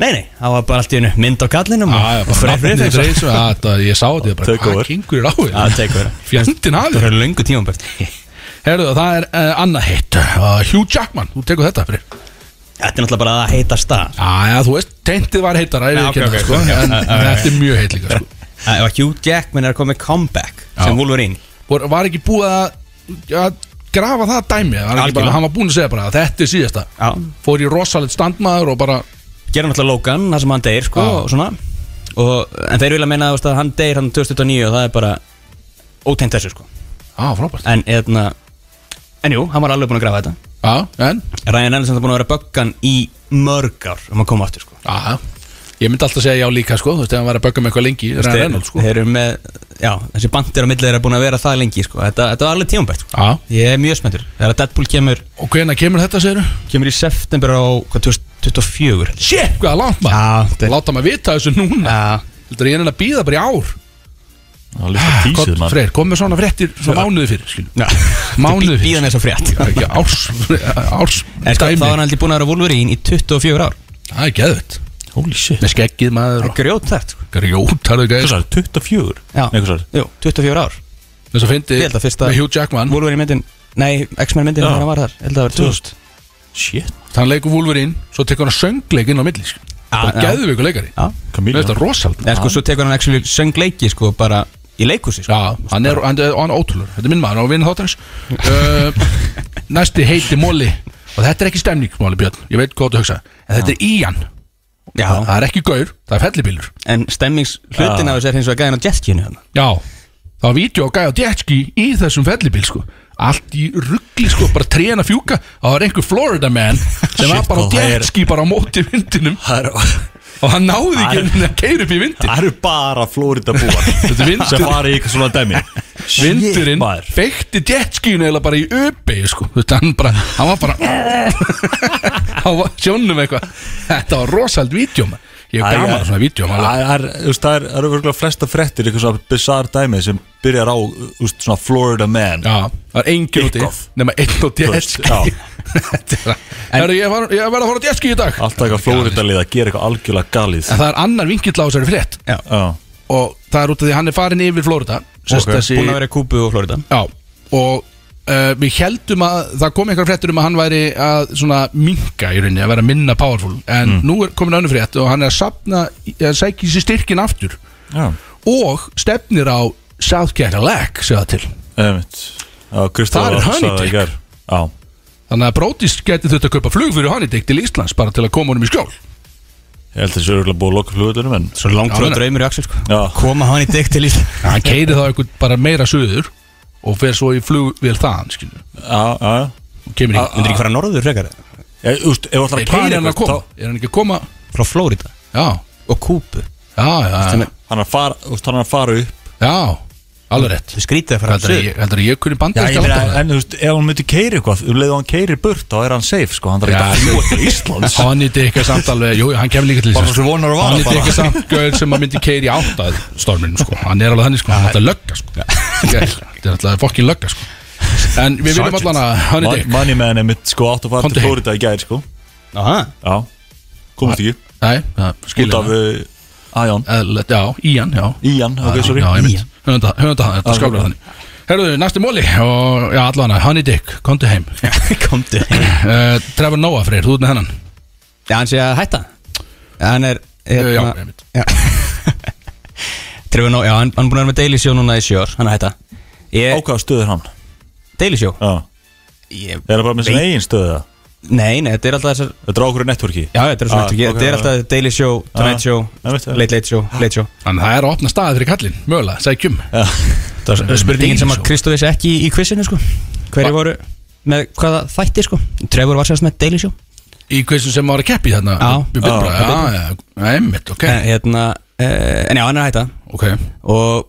Nei, nei, það var bara allt í hennu mynd á kallinum Já, svo, að þetta- Ég sá þetta, ég bara, hvað kingur er á því take over. Fjandinn Það er löngu tímabært. (laughs) Herðu, það er uh, annað heitt uh, Hugh Jackman, þú tekur þetta fyrir Þetta er náttúrulega bara að heita stað. Já, já, þú veist, teintið var heitara Já, ok, viðurkenni ok, það, sko, ok, En þetta er mjög heitt líka sko. (laughs) Ef að Hugh Jackman er að koma með comeback Já. sem Wolverine. Var var ekki búið að, að grafa það dæmi Var ekki bara, Algjörlega. Hann var búin að segja bara, þetta er síðasta. Já, Fór í rosalegt standmaður og bara gera náttúrulega Logan, það sem hann deyr sko, Já. og svona. Og, En þeir vilja meina að hann deyr hann 2009 og það er bara ótegnt þessu sko. Frábært. En, eðna, en jú, hann var alveg búin að grafa þetta. En? Ryan Reynolds er búin að vera böggan í mörg ár um að koma aftur sko ég myndi alltaf segja já líka sko Þú veist, ef hann var að bögga með eitthvað lengi Ryan Þeir- Reynolds sko. Þeir eru með, já, þessi bandir á milli þeir eru búin að vera það lengi sko. Þetta, þetta var alveg tímabært sko. Já, Ég er mjög spenntur. Þegar Deadpool kemur, og hvenær kemur þetta, segirðu? kemur í september á, hvað, 2024 held ég. Shit, hvað langt maður. Já, þetta er Láta maður vita þessu núna. Já, Heldur ég er að býða bara í ár. Það var líka tísið Gott, mann Freyr, kom með svona fréttir Svona mánuði fyrir, skilju já. Mánuði fyrir Bíðan er svo frétt. Ekki árs (laughs) Árs En sko, dæmi. þá var hann aldrei búin að vera Wolverine í 24 ár. Það er geðvett Holy shit. Með skeggið maður og Grjót þetta Grjót, það Hvað geð sagði, 24? Já. Nei, hvað sagði? Jú, 24 ár. Þess að fyndi Ég held að fyrsta- Með Hugh Jackman. Wolverine myndin, nei, X-Men myndin Já. þegar hann var þar. Ég held að það var 2000 Shit. Hann leikur Wolverine Svo tekur hann söngleik inn á milli sko. Það er já. geðveikur leikari. Já, Mér Camilla finnst það rosald en sko, svo tekur hann actually söngleiki sko bara í leikhúsi sko. Já, hann er, hann er, hann er ótrúlur Þetta er minn maður og vinn þáttarins. (laughs) Uh, Næsti heiti Móli Og þetta er ekki stemningsmáli Björn. Ég veit hvað þú hugsa. En þetta er Ían Já, Það er ekki gaur, það er fellibílur en stemmings hlutin af þessu er hins vegar gæðin á jetskinu hann Já, það var vídeo á gæja jetski í þessum fellibíl sko. Allt í ruggli sko, bara tréna fjúka. Það var einhver Florida man sem (laughs) var bara á er- jetski bara á móti vindinum. Það eru- Og hann náði ekki að keira upp í vindin það eru bara Florida búar (laughs) Þetta vindur. sem fara í eitthvað svona dæmi (laughs) Vindurinn maður. feikti jetskinu eða bara í öpi sko. Hann, bara, hann var bara (laughs) Hann var sjónum eitthvað Þetta var rosald maður. Ég hef gaman svona vídeo. Það er, er, eru virkulega flesta frettir eitthvað svona bizarre dæmi sem byrjar á veist, svona Florida man. Já, það er engin úti. Nefna einn (laughs) er- Herru, Ég var- ég verð að fara á jetski í dag. Alltaf eitthvað Florida lið að gera eitthvað algjörlega galið. En það er annar vinkill á þessari frétt. Já, Já, Og það er út af því að hann er farin yfir Florida. Búin að vera í Kúbu og Florida. Já, og uh, við heldum að það kom einhver fréttur um að hann væri að svona minka í rauninni, að vera minna powerful. En Mm. nú er komin önnur frétt og hann er að sapna, að sækja sér styrkin aftur. Já, og stefnir á South Cadillac segja það til, Kristofur Það er Honeydick. það þannig að Brótis geti þurft að kaupa flug fyrir Honeydick til Íslands bara til að koma honum í skjól. Ég held að þessi örgulega búið að loka flugutunum en Svo langt frá meina. draumur í Axel sko. Koma hann í deg til Ísland hann keiri þá einhvern bara meira söður og fer svo í flugvél þaðan skilju, Já, já, já. Og kemur í Myndir ekki fara norður frekar? Ég, þú veist, ef þú ætlar að Hvað er hann að koma? Er hann ekki að koma? Frá Florida Já, og Kúbu? Já, já, já, Hann er að fara, þú veist, hann er að fara upp. Já alveg rétt. Þið skrítið að fara Heldur að söður ég, heldur að ég kunni Já, bandaríska ég meina, landamæri? en þú veist, ef hann myndi keiri eitthvað um leið og hann keirir burt, þá er hann safe, sko. Hann þarf ekki Já, að fljúa til Íslands. Hann er ekki samt alveg, jú, hann kemur líka til Bara svo vonar að vara Hann er bara. ekki samt gauð sem að myndi keiri áttað storminu sko. Hann er alveg þannig sko, hann er alltaf lögga sko. Þetta er alltaf fokkin lögga sko. En við viljum allan að hann er dick. Money man er mitt, sko, átt að fara til heim. Florida í gær, sko. Aha. Já, komast ekki Nei, Út af uh, Aján, Eðlilegt, Já, Ían, já. Ían, ok, sorry. ég höfum það, þetta ok. þannig. Herruðu, næsti móli og já, allan að Honey Dick, komdu heim. (laughs) Komdu uh, Trevor Noah Freyr, þú ert með hennan Já, hann sé að hætta. Hann er hérna- Já, einmitt. já. (laughs) Trefur Nó, já, hann, hann er búin að vera með Daily Show núna í sjör Hann er að hætta. Ég, Ákvaða stöður hann? Daily Show? Já, ég, er hann bara með sin eigin stöðu það Nei, nei, þetta er alltaf þessar Þetta er á okkur networki? Já, þetta er, Ah, ah, ok, þetta er alltaf Daily Show, Tonight Ah, Show ég veit það. Late Late Show, Late Show. Þannig að það er að opna staði fyrir kallinn, mögulega, sækjum Já, Það er spurningin sem að Daily Show. Kristó vissi ekki í quizinu sko. Hverju voru með hvaða þætti sko? Trevor var sérst með Daily Show. Í hversu sem var að keppi þarna Já. Við byrjum bara, Já, já, já, einmitt, ok. En, hérna, uh, en já, hann er að hætta Ok, og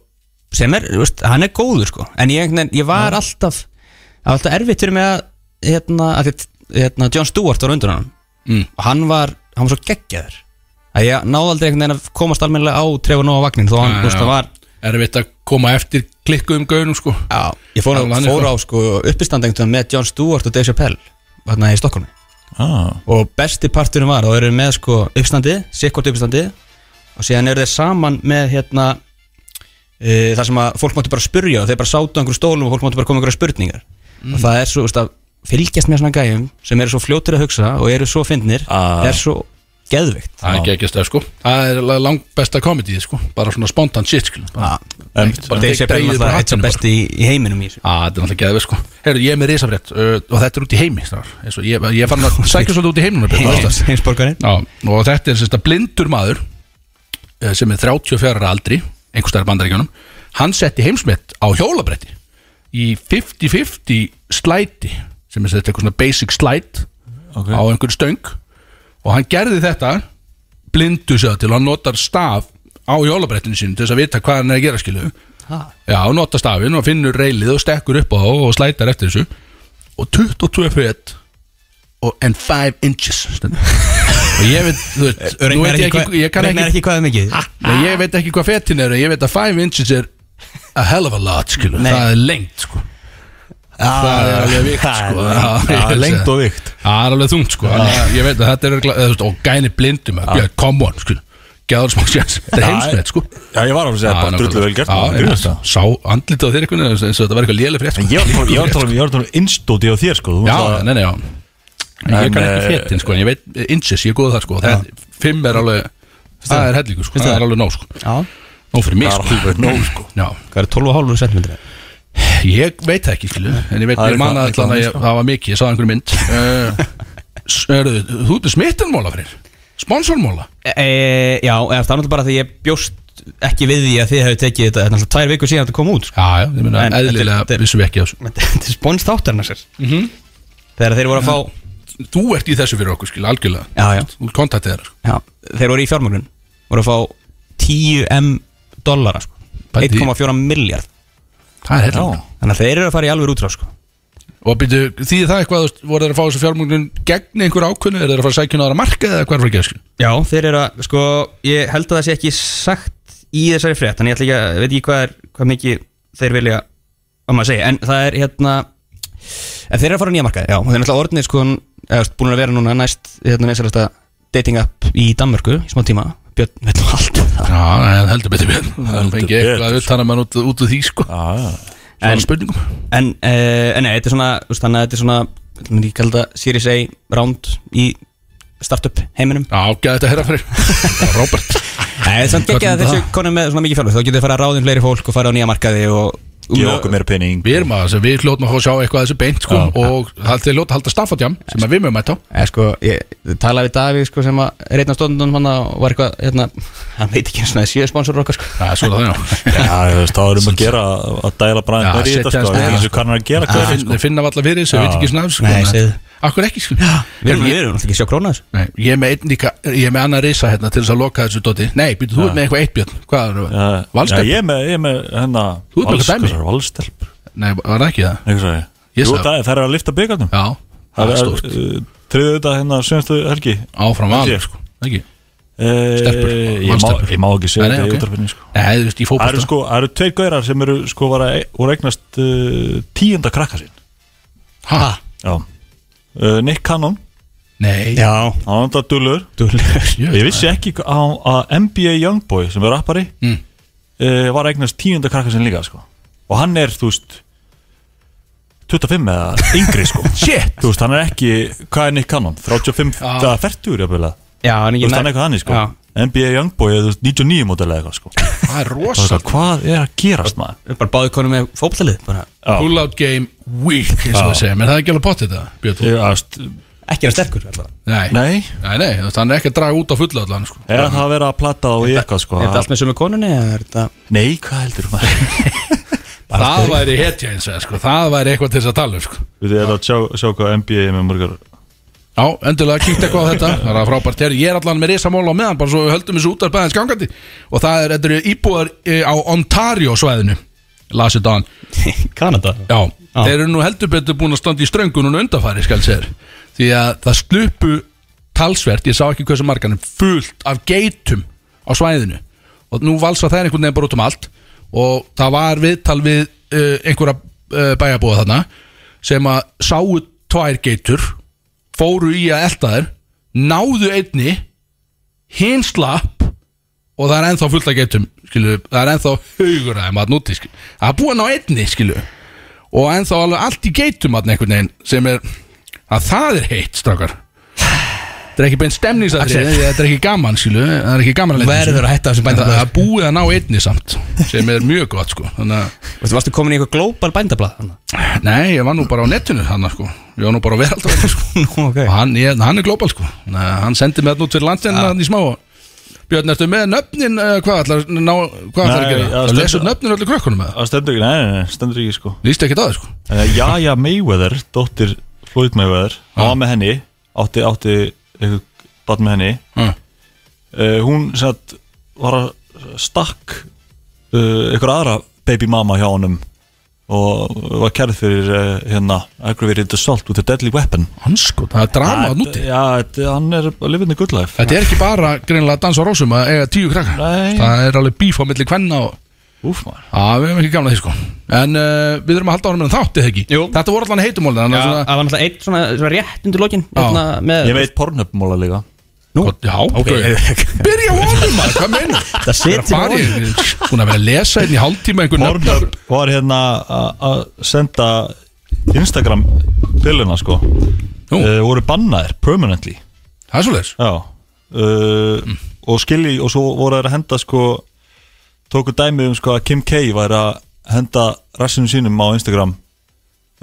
sem er, veist, hann er góður sko. En ég, ég var alltaf var alltaf erfitt fyrir mig að hérna, að hérna, John Stewart var undir hann Mm. og hann var, hann var svo geggjaður. Að ég náði aldrei einhvern veginn að komast almennilega á Trevor Noah vagnin þó hann, þú veist, það var erfitt að koma eftir klikkuðum gauðum sko. Já, ég fór, á, fór á sko uppistand einhvern veginn með John Stewart og Dave Chappelle hérna í Stokkólmi ah, og besti parturinn var, þá eru þeir með sko uppstandið, sikkort uppstandið og síðan eru þeir saman með hérna e, það sem að fólk máttu bara spurja og þeir bara sátu á einhverju stólum og fólk máttu bara koma með einhverja spurningar. Og það er svo, veist, að fylgjast með svona gæjum sem eru svo fljótir að hugsa og eru svo fyndnir Ah. er svo geðvikt Það er ekki ekki stöð sko. Það er langt besta komedið sko. Bara svona spontan shit sko. Dave tek- Chappelle dregið er bara alltaf eitt bara. besti í, í heiminum í þessu. Á, þetta er náttúrulega geðvið sko. Heyrðu, ég er með risafrétt uh, og þetta er út í heimi og ég, ég fann að (laughs) sækja svolítið út í heiminum (laughs) og þetta er blindur maður sem er 34 ára aldri einhvers staðar í bandaríkjunum hann setti heimsmet á hjólabretti í 50-50 slæti sem er eitthvað svona basic slide Ok. á einhverju stöng og hann gerði þetta blindu sér til hann notar staf á jólabrettinu sínu til þess að vita hvað hann er að gera skilu já, hann notar stafinn og finnur reilið og stekkur upp á það og slætar eftir þessu og 22 fet og en 5 inches. Og ég veit, þú veit nú veit ég ekki, ég kann ekki ekki hvað er mikið. Nei, ég veit ekki hvað fetin er ég veit að 5 inches er a hell of a lot skilu, Nei. það er lengt sko. Það er alveg vikt sko. Já, ég Já, vil lengt og vikt Það er alveg þungt sko. Að Ég veit að þetta er þú veist, Og gæni blindum að Come on sko Gæður smá sjans. Þetta er Já, heimsmett sko. Já, ég var að segja, bara drullu vel gert veist það. Sá andlitið á þér veginn eins og þetta var eitthvað léleg frétt En sko. Ég var ég var að tala um- innstóti á þér sko. Þú Já, veist nei, nei, já En ég kann ekki eh, fetin sko En ég veit eh, inches, ég er góð það sko. Það er- Fimm er alveg Það er hellingu sko. Það er alveg nóg sko. Já. Nóg fyrir mig Það er sko nóg sko. Já. Hvað er 12,5 cm? Ég veit það ekki, skilu En ég veit, ég man eitthvað- að allan að ég, eitthvað það var mikið Ég sá einhverju mynd. uh, s- Hörðu, Þú ert smittanmóla fyrir? Sponsormóla? Já, eða, það er náttúrulega bara því ég bjóst ekki við því að þið hefur tekið þetta er náttúrulega tvær vikur síðan þetta kom út sko. Já, já, ég meina eðlilega vissum við ekki á þessu. (laughs) Þetta er spóns þáttarna sér. Þegar þeir voru að fá Þú ert í þessu fyrir okkur, skilu, algjörlega Já, já, Þú kontaktið þeirra sko. já Þeir voru í fjármögnun Voru að fá 10 M dollara sko. Pældi í- 1,4 miljard Það er heldur Þannig að þeir eru að fara í alveg útrá sko. Og byrju, því það eitthvað, voru þeir að fá þessu fjármögnun gegn einhver ákvönnu, er þeir að fara að sækja náður að marka eða hvað er fyrir að gera, skilu? Já, þeir eru að, sko, ég held að það sé ekki sagt í þessari frétt Þannig ég ætla ekki að, veit ekki hvað er, hvað mikið þeir vilja að maður segja En það er hérna, en þeir eru að fara nýja markaði Já, og þeir eru náttúrulega orðinir, sko, eða búin að vera núna næst, hérna, meðsælasta dating app í Danmörku í smá tíma. Björn, veit nú allt um það. Já, heldur betur við Það fengi eitthvað að mann út, út úr því, sko. Já, já. Svona En- spurningum. En, uh, en nei, þetta er svona, þú veist, þannig að þetta er svona, þetta myndi ég kalla þetta Series A round í startup heiminum. Já, gæði þetta herra fyrir. (laughs) Robert. Nei, það er samt ekki að þessu konum með svona mikið fjárlug Þá getur þið fara að ráðin fleiri fólk og fara á nýja markaði og Gefa okkur meira pening. Við erum að, við hljótum að að sjá eitthvað að þessu beint, sko Og það er ljóta að halda staffadjám Sem að við mögum að á Eða sko, ég talaði við Davíð sko sem að er einn af stundunum hann og var eitthvað, hérna, hann veit ekki eins og það er síðu sponsor okkar sko. Það er svo það, já. (laughs) Já, þú veist, þá erum við að gera að dæla Já, einn í þetta sko Það er eins og kannar að gera Þeir hver finn- sko. Þeir finna valla fyrir þessu, Já. veit ekki sko. Segðu. Akkur ekki, sko. Við erum, við erum náttúrulega ekki að sjá króna þessu. Nei, ég er með einn líka, ég er með annað risa hérna til þess að loka þessu doti Nei, býtu, þú ert með eitthvað eitt björn. Hvað er það? Já, Valstelp? ég er með, ég er með hérna Þú ert með eitthvað dæmi? Valstelp. Nei, var það ekki það? Eitthvað sagði. Ég Jú, það það er að lifta byggarnum. Já, það er stórt. Triðu þetta hérna semstu helgi. Áfram alveg, ég. sko. Ekki? Stelpur. Ég má, Valstelpur. ég má ekki segja Nei, nei, þetta í útarfinni sko. Nei, þú veist, í Það eru fótbolta. sko, það eru tveir gaurar sem eru sko var að, voru eignast uh, tíunda krakka sín Ha? Já. Uh, Nick Cannon, Nei. Já, hann var dullur. Dúlur (laughs) Ég vissi ekki að, að NBA Youngboy sem er rappari Mm. uh, var eignast tíunda krakka sín líka sko Og hann er, þú veist 25 eða yngri sko. (laughs) Shit! Þú veist, hann er ekki, hvað er Nick Cannon? 35, Já. eða 40 jafnvel Já, hann Þú veist, hann er eitthvað þannig sko. NBA Youngboy er þú veist, 99 mótel eða eitthvað sko. Það er rosa það, hvað er að gerast maður? Bara báði konum með fótballið bara. Pull out game week, eins og það segja Men það er ekki alveg potið þetta, Björn Ég, ást, Ekki er sterkur alltaf Nei, nei, nei, nei, þú veist, hann er ekki að draga út á fullu allan, sko. Er það að vera að platta á í eitthvað sko. Er þetta allt með sömu konunni eða er þetta Nei, hvað heldur maður? (laughs) Það væri hetja eins og, sko. Það væri eitthvað til þess að tala um, sko. Við erum að sjá, sjá hvað NBA er með mörgar Já, endilega kíkt eitthvað á þetta. Það er frábært. Ég er allan með risamóla á meðan bara svo við höldum þessu út af bæðins gangandi. Og það er, þetta eru íbúðar eh, á Ontario svæðinu. Las it on (laughs) Kanada? Já, þeir eru nú heldur betur búin að standa í ströngunum undanfæri skal sér því að það slupu talsvert, ég sá ekki hversu margan en fullt af geitum á svæðinu. Og nú valsa það einhvern veginn bara út um allt og það var viðtal við uh, einhverja uh, bæjarbúa þarna sem að sáu tvær geitur fóru í að elta þær náðu einni hinn slapp og það er ennþá fullt af geitum skilu, það er ennþá haugur að þeim að núti skilu. það er búin á einni skilu og ennþá alveg allt í geitum að einhvern veginn sem er að það er heitt strákar þetta er ekki beint stemningsatrið þetta er ekki gaman skilu það er ekki gaman að þessu. Verður að hætta þessum En það er búið að ná einni samt sem er mjög gott sko. Þannig að Þú varstu komin í eitthvað global bændablað nei ég var nú bara á netinu hann sko. Ég var nú bara á veraldaveginu (laughs) sko. Nú, ok. Og hann, ég, hann er global sko. Nei, hann sendi mig þetta út fyrir landin ja. í smá. Björn, ertu með nöfnin uh, hvað ætlar að ná, hvað ætlar að Nei, gera? já, Það stendur- lesur nöfnin öllu krökkunum með það Það stendur ekki, nei, nei, nei, stendur ekki sko. Lýstu ekki það sko? Uh, Jaja Mayweather, dóttir Floyd Mayweather hann var með henni átti, átti eitthvað barn með henni. Já. uh, hún satt, var að stakk uh, eitthvað aðra baby mama hjá honum og var kærð fyrir uh, hérna aggravated assault with a deadly weapon. Hansko, það er drama að núti Já, þetta- hann er að the good life. Þetta er ekki bara greinlega að dansa á rósum að eiga tíu krakkar. Nei. Það er alveg bíf á milli kvenna og Úf maður. Já, við hefum ekki gamla því sko. En uh, við þurfum að halda ára með þátt eða ekki? Jú. Þetta voru allan heitumólin Já, það svona- var náttúrulega eitt svona, svona rétt undir lokin hérna, með, Ég veit pornhöfnmóla líka. Nú, já, ok. (laughs) Byrja á honum maður, hvað meinur Það situr á honum. Hún að vera að lesa einn í hálftíma einhver nöfn. Pornhub var hérna að- að senda Instagram billuna sko. Nú. uh, voru bannaðir permanently. Það er svoleiðis? Já. Uh, og skilji og svo voru þeir að henda sko tóku dæmi um sko að Kim K væri að henda rassinu sínum á Instagram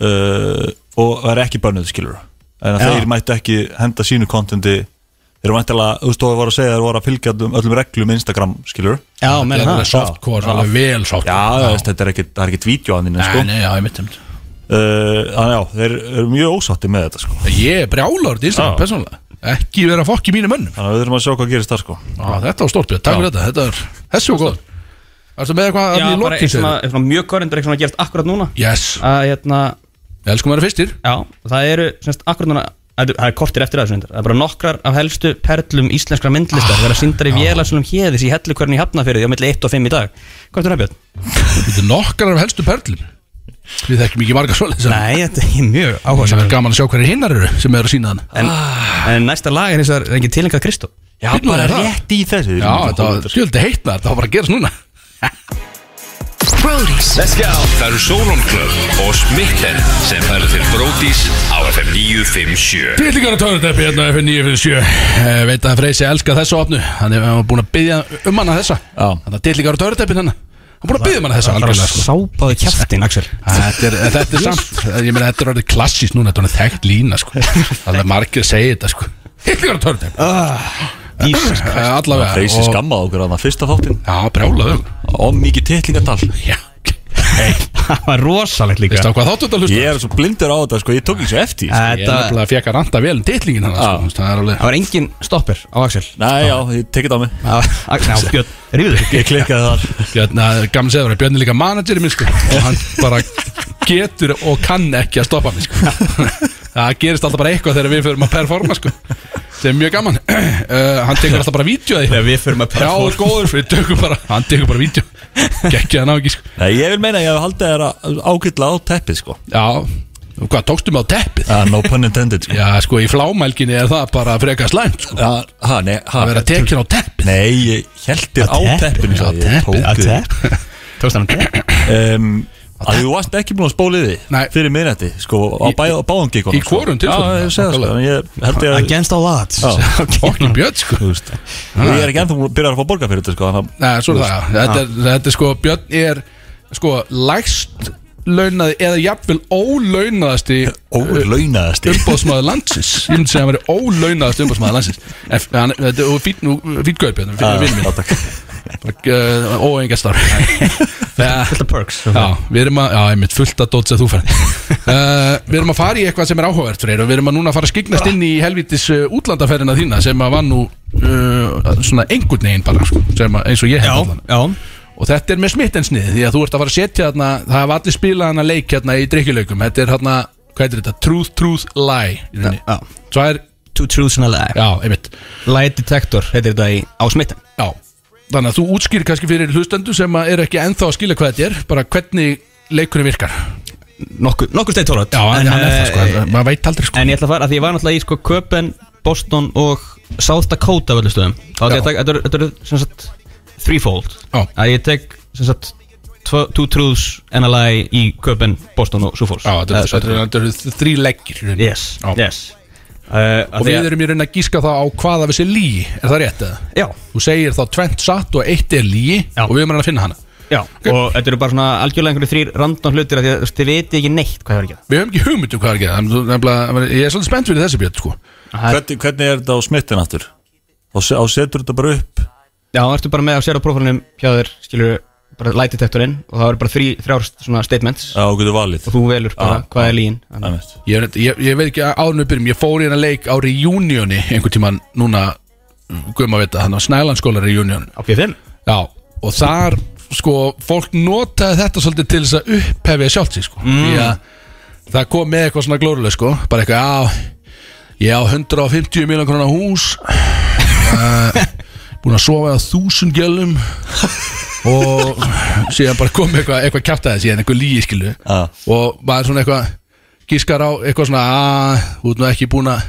uh, og væri ekki bönnuð skilur en þeir mættu ekki henda sínu kontendi. Þeir eru mæntilega, þú veist, þú voru að segja þeir voru að fylgja öllum, reglum Instagram skilur Já, Það menn er það alveg softcore, alveg vel softcore Já, já. Veist, þetta er ekkit, það er ekkit að þínu sko. Nei, nei, já, ég mitt um uh, Þannig já, þeir eru mjög ósátti með þetta sko. Ég er brjálar til Instagram, Já. persónulega. Ekki vera fokk í mínu mönnum. Þannig að við þurfum að sjá hvað gerist þar sko. Já, þetta var stórt björn, takk fyrir þetta. Þetta er, þessi var góð Ertu með eitthvað Já, að í bara lokin eitt svona, segir? eitt svona mjög korrendur eitthvað svona gerst akkurat núna. Yes, að hérna, við elskum að vera fyrstir. Já, það eru semst akkurat núna Það er- það kortir eftir reyndar. Það er bara nokkrar af helstu perlum íslenskra myndlistar Það er að sindar í vélarsunum héðis í hellukverðin í Hafnafyrði á milli 1 og 5 í dag. Hvað er það, Björn? Þetta er nokkar af helstu perlum. Við þekkjum ekki marga en Nei, þetta er mjög Það áhuga er gaman að sjá hverju hinnar eru sem eru að sína þann en, en næsta lag er eins og er ekki tilengað Kristó? Já, það? rétt í þessu. Já, þetta var stjöldi heitnar, það var bara að gerast núna Brody's Það eru Solon Club og Smitten sem færa til Bródís á FM 957 Tillingar að törnsteppi hérna F9 fyrir sjö. Eh, Veit að Freysi elska þessu opnu. Hann er hann var búin að byggja um hana þessa. Já. Þannig að tillingar að törnsteppi hennar Hann er búin að byggja um hana þessa algjörlega sko. Sápaðu kjaftin, Axel. Þetta er, þetta er samt Ég meina þetta er orðið klassís núna Þetta er orðið þekkt lína sko. (laughs) Það er margir að segja þetta sko. Tillingar að törnsteppi Jesus Allavega Freysi og- skammað okkur að það fyrsta þáttin Já, brjálaðu Og mikið titlingadal Já Það var rosalegt líka. Veistu á hvað þáttu þetta hlusta? Ég er svo blindur á þetta sko, ég tók ekki svo eftir Ég er nefnilega að ranta vel um titlingin hann sko. Það er alveg Það var engin stoppir á Axel. Nei, já, ég tekið á mig. Já, Björn, ríður Ég klikkaði þar. Björn, gaman segður að Björn er líka manageri minn sko og hann bara getur og kann ekki að stoppa mig sko (laughs) það gerist alltaf bara eitthvað þegar við förum að performa sko. Sem er mjög gaman. (clears throat) Uh, hann tekur alltaf bara vídeo að því Þegar við förum að Já, þú ert góður, við tökum bara hann tekur bara vídeo. Geggja hann á ekki sko. Nei, ég vil meina að ég hef haldið þér ágætla á teppið sko. Já, og hvað, tókstu mig á teppið? uh, No pun intended sko. Já, sko, í flámælginni er það bara frekar slæmt sko. Já, ha, nei, ha að vera tekin á teppið. Nei, ég held þér á Já, sagði ég. teppið, (laughs) (laughs) Að þú varst ekki búin að spóla í Nei. því fyrir minnætti sko, á báðum gíkonum í hvorum tilfellum? Sko, Against all odds. (laughs) Fokkin Björn sko. Ég er ekki ennþá búin að byrja að fá borga fyrir þetta sko, þannig að Nei, svo er það, já. þetta er, þetta er sko, Björn er sko lægst launaði eða jafnvel ólaunaðasti (laughs) ólaunaðasti? umbóðsmaður landsins. Ég myndi segja að hann veri ólaunaðasti umbóðsmaður landsins. Þetta er fín, nú, Já, óengastar Fullt af perks Já, við erum að, já, einmitt fullt að dóts að þú fær uh, Við erum að fara í eitthvað sem er áhugavert Freyr og við erum að núna fara að skiknast inn í helvitis útlandaferðina þína sem að var nú uh, svona einhvern veginn bara sko, sem að, eins og ég hef Já, allan. já. Og þetta er með smittensnið Því að þú ert að fara að setja þarna Það hafa allir spilað hana leik hérna í drikkjuleikum Þetta er hérna, hvað heitir þetta? Truth, truth, lie í rauninni. Já. Svo er, Two truths and a lie. Já, einmitt. Lie detector heitir þetta í á smitten. Já, þannig að þú útskýr kannski fyrir hlustendu sem er ekki ennþá að skilja hvað þetta er Bara hvernig leikurinn virkar. Nokkur, nokkur steit tórat Já, en, hann er það sko, eh, maður veit aldrei sko. En ég ætla að fara, að því ég var náttúrulega í sko Köpen, Boston og South Dakota völdu stöðum. Þá ætla ég að taka- Þetta eru- þetta eru sem sagt threefold. Já. Að ég tek sem sagt tvo- Two truths lie í Köpen, Boston og Falls Já, þetta Eh, þetta er- þetta eru þrý leggir. Yes, yes Og við erum í rauninni að gíska það á hvaða við sé lígi Er það rétt eða? Já, Þú segir þá tvent satt og eitt er lígi Já. Og við erum að finna hana. Já Og þetta eru bara svona algjörlega einhverju þrýr random hlutir af Því að þú veist, þið viti ekki neitt hvað það er að gera. Við höfum ekki hugmynd um hvað er að gera þannig að þú- nefnilega- Ég er svolítið spennt fyrir þessi björn sko. Það er- hvernig, hvernig er þetta á smittin aftur? Og, se, og setur þetta bara upp? Já, þá ertu bara með að sér á prófálunum hjá þér, skilur bara lætitektorinn og það eru bara þrý, þrjár svona statements. Já, þú getur valið. Og þú velur bara Já, hvað er líin Einmitt. Ég, veit- ég, ég veit ekki áðurnu byrjum. Ég fór í hérna leik á reunioni einhvern tíman núna Guðum að vita, hann á Snælandsskóla reunion. Á P5 Já, og þar sko, fólk notaði þetta svolítið til þess að upphefja sjálft sig sko. Mm. því að það kom með eitthvað svona glóruleg sko, bara eitthvað, já ég á 150 miljón krónar hús (laughs) uh, búin að sofa á þúsund gjölum og síðan bara kom eitthvað, eitthvað kjátaði síðan eitthvað líi skilu Já. og maður svona eitthvað gískar á eitthvað svona að þú ert nú ekki búin að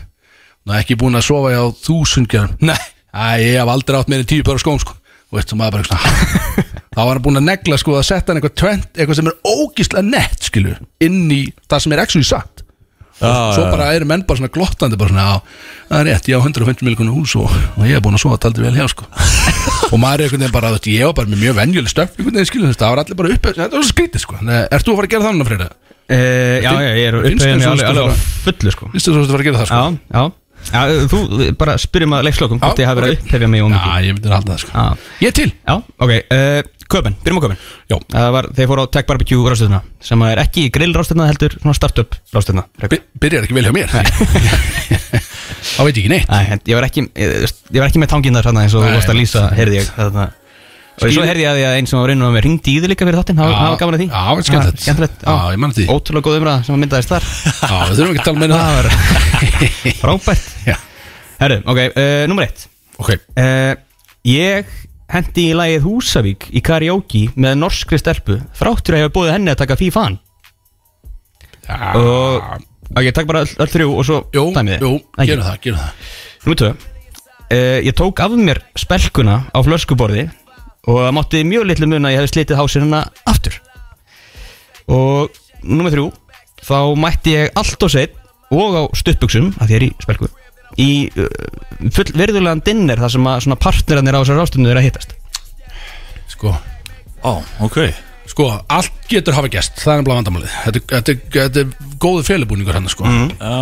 nú ekki búin að sofa á þúsund gjörn (laughs) nei, að ég hef aldrei átt meira en tíu bara skóm sko. Og svo maður bara eitthvað svona (laughs) þá var hann búin að negla sko að setja hann eitthvað eitthvað sem er ógíslega nett skilu inn í það sem er actually satt Já, svo já. bara eru menn bara svona glottandi bara svona, á, það er rétt, ég á 150 miljonar hús og, og ég er búin að sofa taldi vel hjá sko (laughs) og maður er einhvern veginn bara, þú veist, ég var bara með mjög venjuleg stöf einhvern veginn skilu, það var allir bara upp þetta var svo skrítið sko, Nei, ert þú að fara að gera það núna Freyra? uh, Já, já, ég er upphefðin svo alveg, alveg á fullu sko Vistu þú að fara að gera það sko? Já, já Já, þú bara spyrjum að leikslokum hvort Já, ég hafi verið að upphefja mig og mikið Já, ég myndi að halda það sko Já. Ég er til Já, ok, uh, köpun, byrjum á köpun. Það þeir fóru á Tech Barbecue rástöðuna sem er ekki grill rástöðuna heldur svona startup rástöðuna By- Byrjar ekki vel hjá mér. Þá (laughs) veit ég ekki neitt. Æ, ég var ekki, ég, ég var ekki með tangin þar eins og þú Nei, varst að lýsa, heyrði ég þarna. Og svo heyrði ég að að einn sem var reynum að mér ringdi í þig líka fyrir þáttinn, það var- það gaman að því. Já, það var ég eftir því. Ótrúlega góð umræða sem að myndaðist þar. (laughs) Já, við þurfum ekki að tala um Það það var (laughs) frábært. Já, Herru, ok, uh, nummer eitt. Ok. Uh, Ég hendi í lagið Húsavík í karaoke með norskri stelpu þráttur að ég hef búið henni að taka FIFA-an Já, og ok, takk bara öll, öll þrjú og svo Jú, dæmið jú, Ekki. gerum það, gerum það. Númer tvö. Uh, Ég tók af mér spelkuna á flöskuborði og það mátti mjög litlu mun að ég hefði slitið hásinn hana aftur. Og númer þrjú þá mætti ég allt og seitt og á stuttbuxum að því ég er í spelku í uh, full verðulegan dinner þar sem að svona partnerarnir á þessar ástundu er að hittast. Sko, Ó, ok. Sko, allt getur hafa gest Það er nefnilega vandamálið. Þetta, þetta, þetta er góðu félibúningur hann sko. Mhm. Já,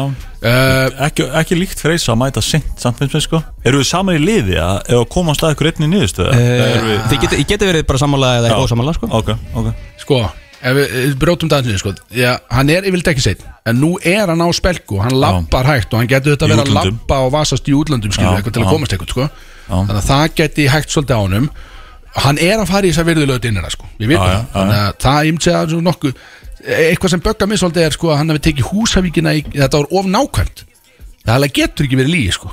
uh, ekki, ekki líkt freysa að mæta sent samt finnst mér sko. Eru við saman í liði að ef að komast að ykkur einni niðurstöðu? Uh, Þið geti, ég geti verið bara sammála eða Já. ósammála sko. Ok, ok. Sko, ef við, við brótum það niður sko Já, hann er yfirleitt ekki seitt En nú er hann á spelku, hann lappar hægt Og hann getur þetta Í verið að útlöndum. lappa og vasast í útlöndum Skilur Já, eitthvað til að já. komast eitthvað sko. Já. Þannig að það geti hægt svolítið á honum. Hann er að fara í þess að virðulegu dinnera sko Við vitum Já, já, það, þannig að það segja svo nokkuð Eitthvað sem böggar mig svolítið er sko að hann hefði tekið húsavíkina í, Þetta var of nákvæmt. Það alveg getur ekki verið lígi sko.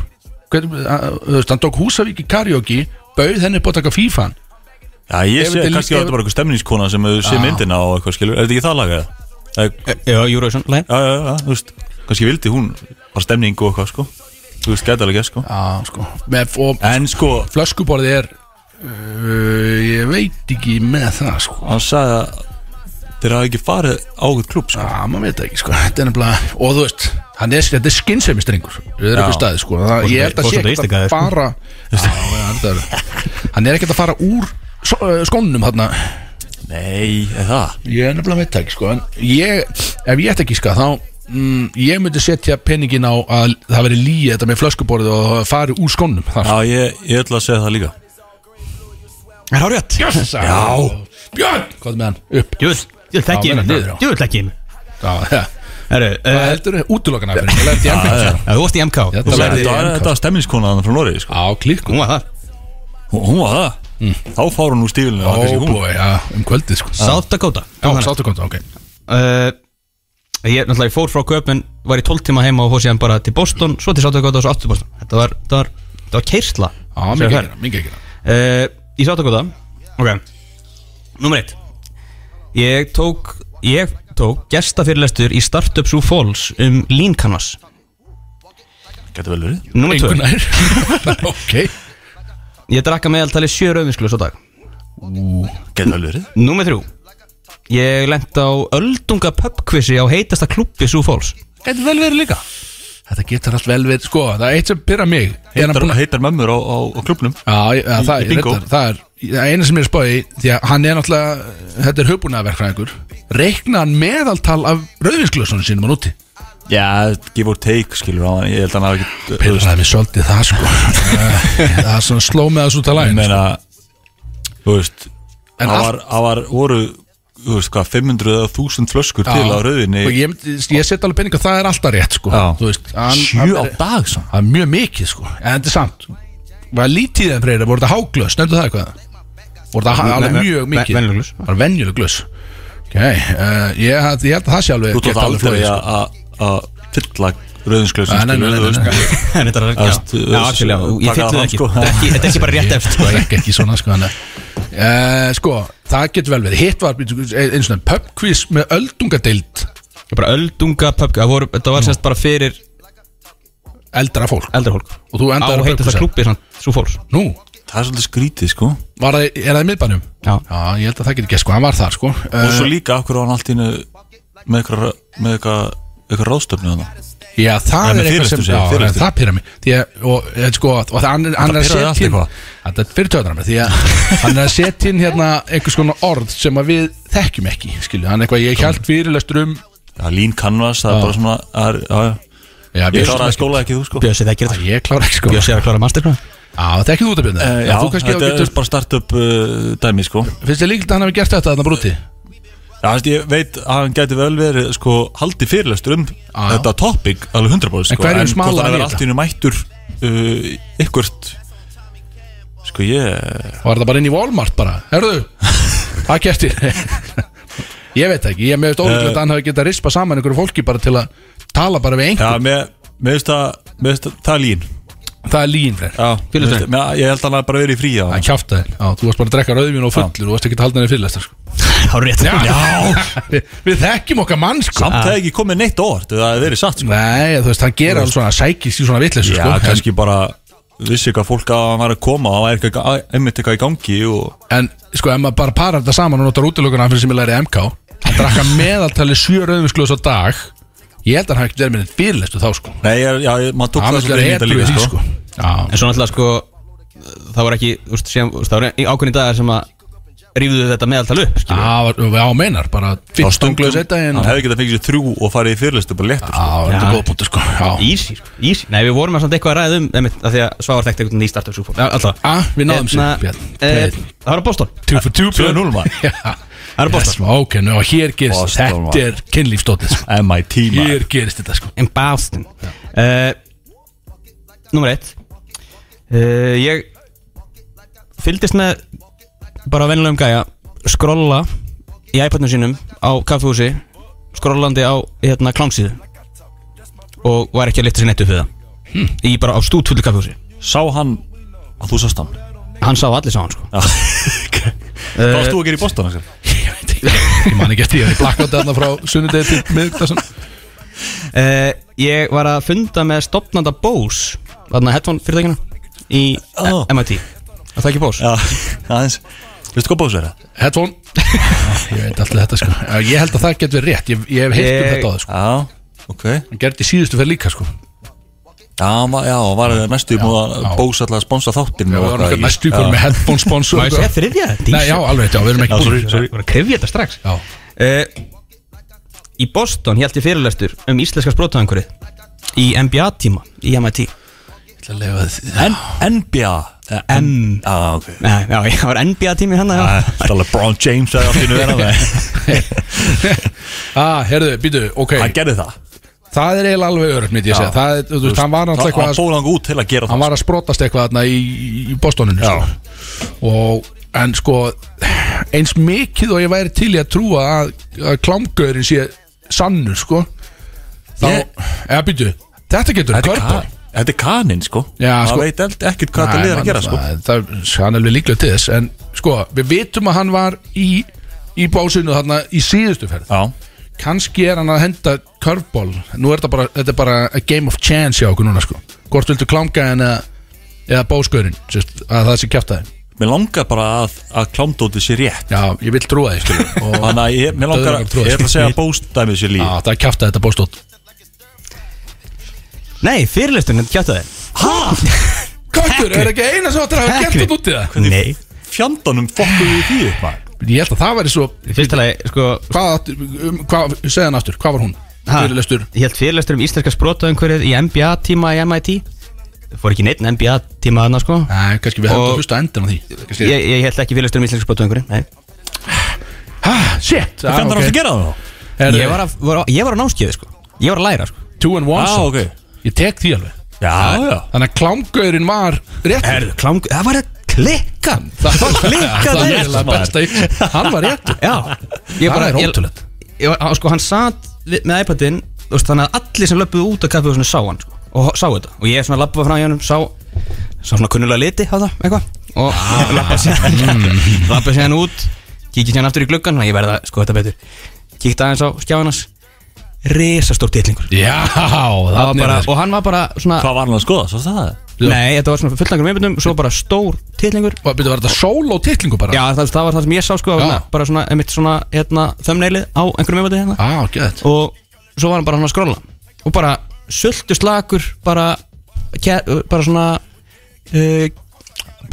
Hvernig, að- þú veist, Hann tók húsavík í karaoke Bauð henni upp á að taka fífan Já, ég sé kannski að þetta var eitthvað stemningskona sem hefur sé Já. myndina og eitthvað skilur. Er þetta ekki það lagað? Já, Já, Eurovision line já, já, já, þú veist Kannski vildi hún bara stemning og eitthvað sko. Þú veist, gæst sko. Já sko. Með, Og En sko, flöskuborðið er uh, Ég veit ekki með það sko. Hann sagði að þeir hafa ekki farið á eitthvað klubb sko. Já, maður veit ekki sko. Þetta er nefnilega Og þú veist Hann er, þetta er skynsefistrengur Við erum Hann er ekkert að fara úr skónum þarna Nei, er það? Ég er nefnilega veit það ekki sko En ég Ef ég ætti ekki sko Þá mm, Ég myndi setja peningin á að það veri líi þetta með flöskuborðið og það fari úr skónum þar. Já, ég, ég ætla að segja það líka Er það rétt? Yes, já Björn Hvað er með hann? Upp Djúvill, djúvill ekki Já, í mig niður á. Djúvill ekki í mig Já, já Herru, Hvað uh, heldur þau? Útulokana fyrir Ég lærði í MK já. þú varst í MK Þú lærði ég var, MK. þetta var stemningskona þannig frá Noregi sko Já, klík Hún var Hún hún var það Þá fár hún úr stílinu já, um kvöldið sko. South Dakota Já, sáttu konta, ok. Uh, Ég náttúrulega ég fór frá Köpen Var í 12 tíma heima og fór síðan bara til Boston Svo til South Dakota og svo aftur til Boston. Þetta var, þetta var, þetta var keirsla Já, mikið ekki, uh, Í South Dakota Ok. Númer eitt. Ég tók Ég tók gestafyrirlestur í Startup Sioux Falls um Lean Canvas Gæti vel verið. Engun nær. (laughs) Ok Ég drakka meðaltali sjö rauðvinsklus á dag. Gæti vel verið? Númer þrjú. Ég lent á öldunga pubquizi á heitasta klubbi Falls. Þetta vel verið líka. Þetta getur allt vel verið Sko, það er eitt sem byrja mig. Er hann Heitar, búinn að heitar mömmur á, á, á klubnum Já, ég- já, það, í bingo. reyndar, það er það er eina sem ég er spáði Því að hann er náttúrulega Þetta er hugbúnaðverkfræðingur Reikna hann meðaltal af rauðvinsklösunum sínum hann úti Já, give or take skilur á hann Ég held að hann hafi ekki Pyrraði mig svolítið það sko. (laughs) Það er svona sló með þessu út að Ég meina Þú veist Það allt- var, það var, voru, þú veist hvað, 500 eða 1000 flöskur til á rauðinni. Ég, ég set alveg peninga, það er alltaf rétt sko. Já. Veist, hann, Sjö hann á dag svo Það er mjög mikið sko. En þetta er samt Var lítið en freyri, voru þetta háglös, nefndu það eitthvað? Voru það Ve- alveg ve- mjög mikið? venjuleg glös. Það var venjuleg glös. Ok, uh, ég, ég held að það sé alveg Þú tótt aldrei flóið, að að- að fylla rauðinsklausin Nei, nei, nei, nei, nei. (laughs) En þetta er Já, já, já, actually, já, ég fyllir það ekki. sko. Þetta er ekki- þetta er ekki bara rétt (laughs) eftir sko, ekki, ekki svona sko hana. uh, Sko, það getur vel verið. Hitt var eins og pubquiz með öldungadeild Bara öldunga pub Það voru- Þetta var semst bara fyrir eldra fólk. Eldra fólk. Og þú Á endar að heitast pubquiza það klubbi svona Svo fólks Nú, Það er svolítið skrítið sko. Var það, er það í miðbænum? Já. Já, ég held að það getur ekki sko, hann var þar sko. Og uh, svo líka, af hverju var hann allt í einu með eitthvað með eitthvað eitthvað ráðstöfnu þannig Já, það Nei, er eitthvað sem það pyrra mig Því að, og, eh, sko, og það, að fyrir töðunar mig Því að (laughs) hann er að setja inn hérna einhvers konar orð sem að við þekkjum ekki Skilju, hann er eitthvað, ég held fyrirlestur um Já, Lean Canvas, það er bara svona það er, já, já. Já, Ég kláraði þekkir- skóla ekki þú sko? Bjössi þekkir þetta. Ég klára ekki sko Bjössi er að klára masterplan Já, þetta ekki þú þetta björn Eh, Já, þetta er bara startup uh, dæmi sko. Finnst þér líkt að hann hafi gert þetta þarna brúti? Já, ég veit að hann gæti vel verið sko haldi fyrirlestur um já. þetta topic alveg 100% sko, En en hvort hann er allt í hennu mættur uh, ykkurt sko ég Var það bara inn í Walmart bara? Herðu, hvað kertir? (laughs) ég veit ekki, ég með veist ólíklegt Eh. að hann hafi getað rispa saman einhverju fólki bara til að tala bara við Já, einhver mér mér finnst það mér finnst það- það er lín Það er lín fyrir. Já, Fyrirlestur. mér finnst- mér- ég held að hann bara verið í frí á Það kjáfta þér, já, þú varst bara að drekka rauðvín og fullur Þú varst ekki að halda henni fyrirlestar sko. (laughs) Há rétt. Já, við, (laughs) við þekkjum okkar mann sko. Samt hefði ekki komið neitt óvart það hefði verið satt sko. Nei, þú veist, hann gera alls svona sækist í svona vitleysu Já, sko. kannski bara vissi eitthvað fólk að hann var að koma og það var eitthvað, einmitt eitthvað í gangi og En sko, ef maður bara parar þetta saman og notar útilökuna fyrir sem ég læri MK Hann drakka meðaltali sjö rauðvínsklus á dag Ég held að hann hefði ekki verið með einn fyrirlestu þá sko. Nei, ég, já, ég- maður tók Hann það myndi svolítið í þetta í líka því sko. Sko Já, En svo náttúrulega sko Það var ekki þú veist, sem, þú veist, Það var ákveðni dagar sem að Rífðu þetta meðaltal upp skilur. Já, já, meinar, bara 15 glöðs eitt daginn. Hann hefði getað fengið sér þrjú og farið í fyrirlistu bara léttur sko. Já, þetta er góð punktur sko Já, Easy, sko, easy. Nei, við vorum að samt eitthvað að ræða um einmitt, af Því að Svavar þekkti eitthvað ný startup Já, alltaf. Ah, við náðum sér, Hérna, Björn. eh, Það var að Boston. Two for two 2-0 maður. (laughs) Já, Það er Boston. Yes, Ok, og hér gerist Boston, Þetta er kynlífstótið sko. MIT maður Hér gerist þetta sko. In Boston. Uh, Númer eitt. Uh, Ég Fylgdist með Bara venjulegum gæja Skrolla Í iPadnum sínum Á kaffehúsi Skrollandi á hérna klámsíðu Og var ekki að lifta sér nettu fyrir það. Í bara á stútfullu kaffehúsi Sá hann að þú sást hann? Hann sá allir sá hann sko. (laughs) Hvað varst þú að gera í Boston? Ég veit ekki Ég man ekki eftir Ég er blackout þarna frá sunnudegi til miðugdagsson uh, Ég var að funda með stopnanda Bose Þarna headphone fyrirtækina Í oh. MIT Það er ekki Bose? Já, (laughs) aðeins. Veistu hvað bóðs er það? Headphone. Ég veit alltaf þetta sko. Ég held að það getur verið rétt. Ég, ég hef heilt um þetta á það sko. Já, ok. Hann gerði í síðustu fyrir líka sko Já, og var næstu múið að bóðs alltaf að sponsa þáttin Já, það var næstu ykkur með headphone sponsor (laughs) Má ég segja þriðja? Nei, já, alveg, já, við erum ekki búin. Ég var að krifja þetta strax. Já, uh, Í Boston held ég fyrirlestur um íslenska sprótaðangurið Í NBA tíma Í MIT ég ætla að lefa því N NBA eh, M. Já, ég var NBA tími hann. Það er LeBron James að allt í nú vera með Ah, herðu, býtu, ok. Hann gerði það Það er eiginlega alveg örugt, myndi ég segja. Það, þú veist, hann var náttúrulega Hann eitthvað fóð hann út til að gera Hann það var að sprotast eitthvað þarna í, í Bostoninu sko. Og, en sko Eins mikið og ég væri til í að trúa að, að klámgöðurinn sé sannur, sko Þá, Ég- eða býtu Þetta getur ka- Þetta er kaninn sko. Já, Hann sko- veit eld- ekkert hvað þetta liður að gera sko. Það, það, hann er alveg líklega til þess. En sko, við vitum að hann var í Í básinu þarna í síðustu ferð. Já Kanski er hann að henda curveball. Nú er þetta bara, þetta er bara a game of chance hjá okkur núna sko. Hvort viltu klámgæðin eða, eða bóskörinn sérst, Að það sé kjáftæði Mér langar bara að, að klámdótið sé rétt. Já, ég vil trúa (laughs) Og Þannig að ég, mér langar að, ég ætla að segja að bóstæmið sé líf. Já, það er kjáftæði þetta bóstótt Nei, fyrirlesturinn kjátt það Köttur, er ekki eina sem áttur að hafa þetta út í það? Nei. Fjandanum fokkuðu því upp maður Ég held að það væri svo lagi, sko Hvað, um, hvað segja hann aftur, hvað var hún? ha, Fyrirlestur. Ég held fyrirlestur um íslenska sprótaðangurið Í NBA tíma í MIT Fór ekki neitt NBA tíma þarna sko. Nei, kannski við höfum Og- að endan á því Kannski- ég, ég held ekki fyrirlestur um íslenska sprótaðangurið Nei. Ha, shit. Hvað ah, er það að gera það Ég var, að, var, ég var á námskeiði sko. Ég var að læra sko. Two and one Já, song. ok. Ég tek því alveg. Já, já. Þannig að klámgaurin var rétt Herðu, klám, það var að klikka Það var Klikkaði Það er maður. besta Hann var rétt Já. Ég Það er á, Sko, hann satt við- með veist, Þannig að allir sem löpuðu út af kaffehúsinu sá hann sko, Og sá þetta. Og ég svona lappaði frá hjá Sá, sá svona kunnulega liti á það Eitthvað. Og lappaði síðan (laughs) Lappaði síðan út Kíkið síðan aftur í gluggan og Ég verða að sko þetta betur. Kíkti aðeins á skjáðanas Risastór titlingur. Já, Það var það bara, Og hann var bara svona Hvað var hann að skoða? Svo það? Nei, þetta var svona fullangur meðbundum Svo bara stór titlingur. Var var þetta solo titlingu bara? Já, það, það var það sem ég sá sko Já. Bara svona, einmitt svona, hérna, thumbnailið á einhverjum meðbundi hérna. Á, gett. Og svo var hann bara svona að skrolla. Og bara sultu slagur Bara, ke, bara svona uh,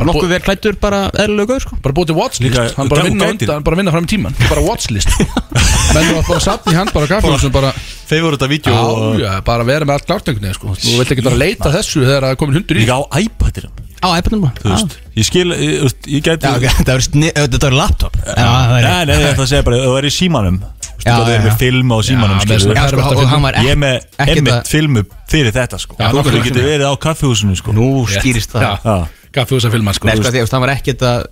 Nokkuð vel klættur, bara eðlilegu gauð sko. Bara búið til watchlist. Líka, Hann bara vinna undan, bara vinna fram í tíman (laughs) Bara watchlist. (laughs) Menn var bara satt í hand bara kaffehúsum bara Þeir voru þetta vídeo og bara vera með allt klárt einhvern veginn sko. Þú vilt ekki bara leita þessu þegar það er komin hundur í. Líka á iPad-inum Á Þú veist Ég skil Ég, þú ég gæti Já, ok, þetta var, sni, þetta var laptop. Já, það Þú er í símanum. Þú Það er já. með film á símanum sko, hann Ég er með filmu fyrir þetta sko. Þú nákvæmlega. getur verið á kaffehúsinu sko? Nú skýrist það Já. kaffehús að filma sko Nei, þú sko, því að það var ekkert að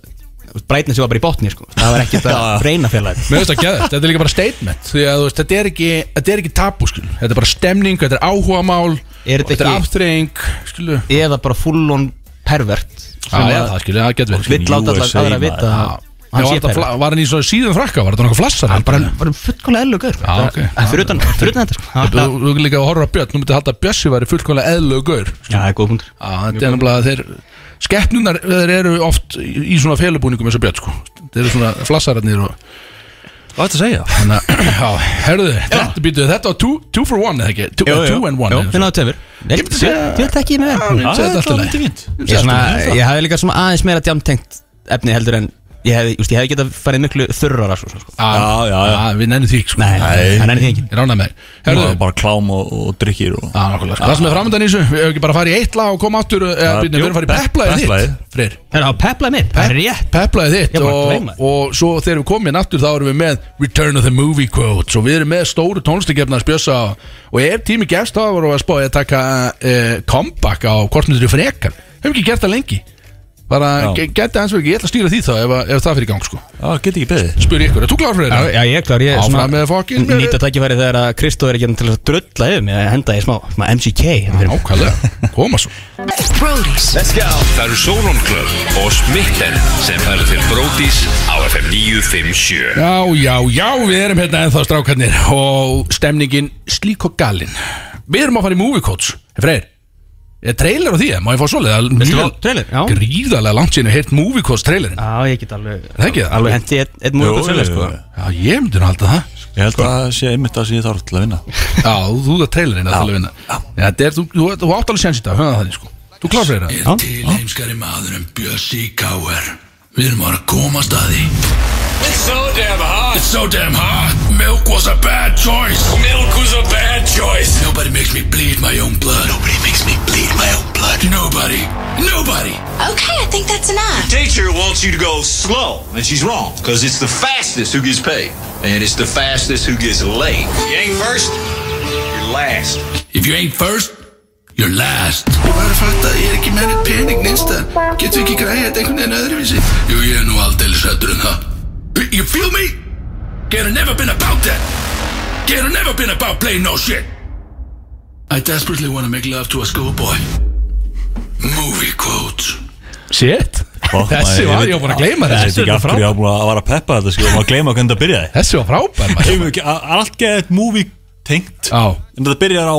Brightness var bara í botni, sko. Það var ekkert að reyna félag Mér finnst það gæðið, þetta er líka bara statement. Því að þú veist, þetta er ekki, þetta er ekki tabu skilu Þetta er bara stemning, þetta er áhugamál Er þetta Þetta er ekki- aftreying skilu Eða bara full on pervert Já, já, það skilu, það getur verið. Vill láta USA, aðra maður. vita að Já, Hann var, sé pervert. var hann í svona síðan frakka, var þetta nokkuð flassar Hann bara var fullkomlega eðlug gaur. Já, ok. Fyrir utan, fyrir utan þetta, sko. Þú Já, þú vil líka að horfa á Björn, nú myndi halda að Bjössi væri fullkomlega eðlögu gaur. Já, það er góð punktur. Já, þetta er nefnilega að þeir Skeppnunar, þeir eru oft í svona felubúningum eins og Björn, sko Þeir eru svona flassararnir og Hvað er þetta að segja? Þannig að, (clears throat) já, herruðu, þetta býtu, þetta var two, two for one, eða ekki? Two, Jú, jú. two and one Jó, eða finna það tefur Ég myndi segja- Þú veit ekki með er fínt Ég, svona, ég hafði líka svona aðeins meira djamtengt efni heldur en Ég just, ég hefði getað farið miklu þurrara svo, sko. Já, Já, já. Við nennum því, sko. Nei, það er því ekki Ég ránaði með þér. Bara klám og, og drikkir og Já, nákvæmlega, sko. Það sem er framöndan í þessu, við hefum ekki bara farið í eitt lag og koma áttur við erum farið í pe- peplaðið peplaðið. þitt Freyr, Það er á peplaði mitt, það er rétt. peplaðið þitt Ég og, og svo þegar við komum inn aftur þá erum við með Return of the Movie Quotes og við erum með stóru tónlistakefna að spjösa og ef tími gefst þá vorum við að spáði að taka uh, comeback á hvort myndir frekar? Höfum ekki gert það lengi bara Já. ge- geti aðeins verið ekki, ég ætla að stýra því þá ef, að- ef það fyrir í gang sko. Já, get ekki beðið. Spyr ykkur, er þú klár fyrir Já, þetta? já, ég er klár, ég er Áfram með fucking með- Nýta tækifæri þegar að Kristó er ekki til að drulla yfir mig að henda í smá, smá hérna mig. Ákvæðlega, koma svo. Brody's Það eru Solon Club og Smitten sem færa til Bródís á FM 957 Já, já, já, við erum hérna ennþá strákarnir og stemningin slík og galinn Við erum að fara í movie coach Freyr, er trailer á því? Má ég fá svolítið? Trailer? Já. Gríðarlega langt síðan heilt movie coach trailerin Já, Já, ég get alveg Það ekki það? Alveg hendi eitt, eitt og svolítið jú, sko jú. ég myndi nú halda það Ég held að það sé einmitt að sé (laughs) þarf til að vinna Já, þú það trailerinn að til að vinna Já, þetta er, þú, þú, þú átt alveg séns í dag, höfum það þannig sko Þú kláð fyrir það? Já. til heimskari maður en Bjössi Káer Við erum að komast að því It's so damn hot It's so damn hot Milk was a bad choice Milk was a bad choice Nobody makes me bleed my own blood. Nobody makes me bleed my own blood. Nobody. Nobody. Okay, I think that's enough. Teacher wants you to go slow, and she's wrong, because it's the fastest who gets paid, and it's the fastest who gets laid. You ain't first, you're last. If you ain't first, you're last. Ég var að fatta að ég er ekki með neitt pening nýnsta. Getur við ekki græðið þetta einhvern veginn öðruvísi? Jú, ég er nú aldeilis hættur en það. You feel me? Get never been about that. Get never been about playing no shit. I desperately want to make love to a schoolboy. Movie quotes. Shit. Þessi var, ég var búin að gleyma Þetta þessi. er ekki af hverju ég var búin að vara að peppa þetta sko, og að gleyma hvernig það byrjaði Þessi var frábær, Allt geðið movie tengt Já. En þetta byrjar á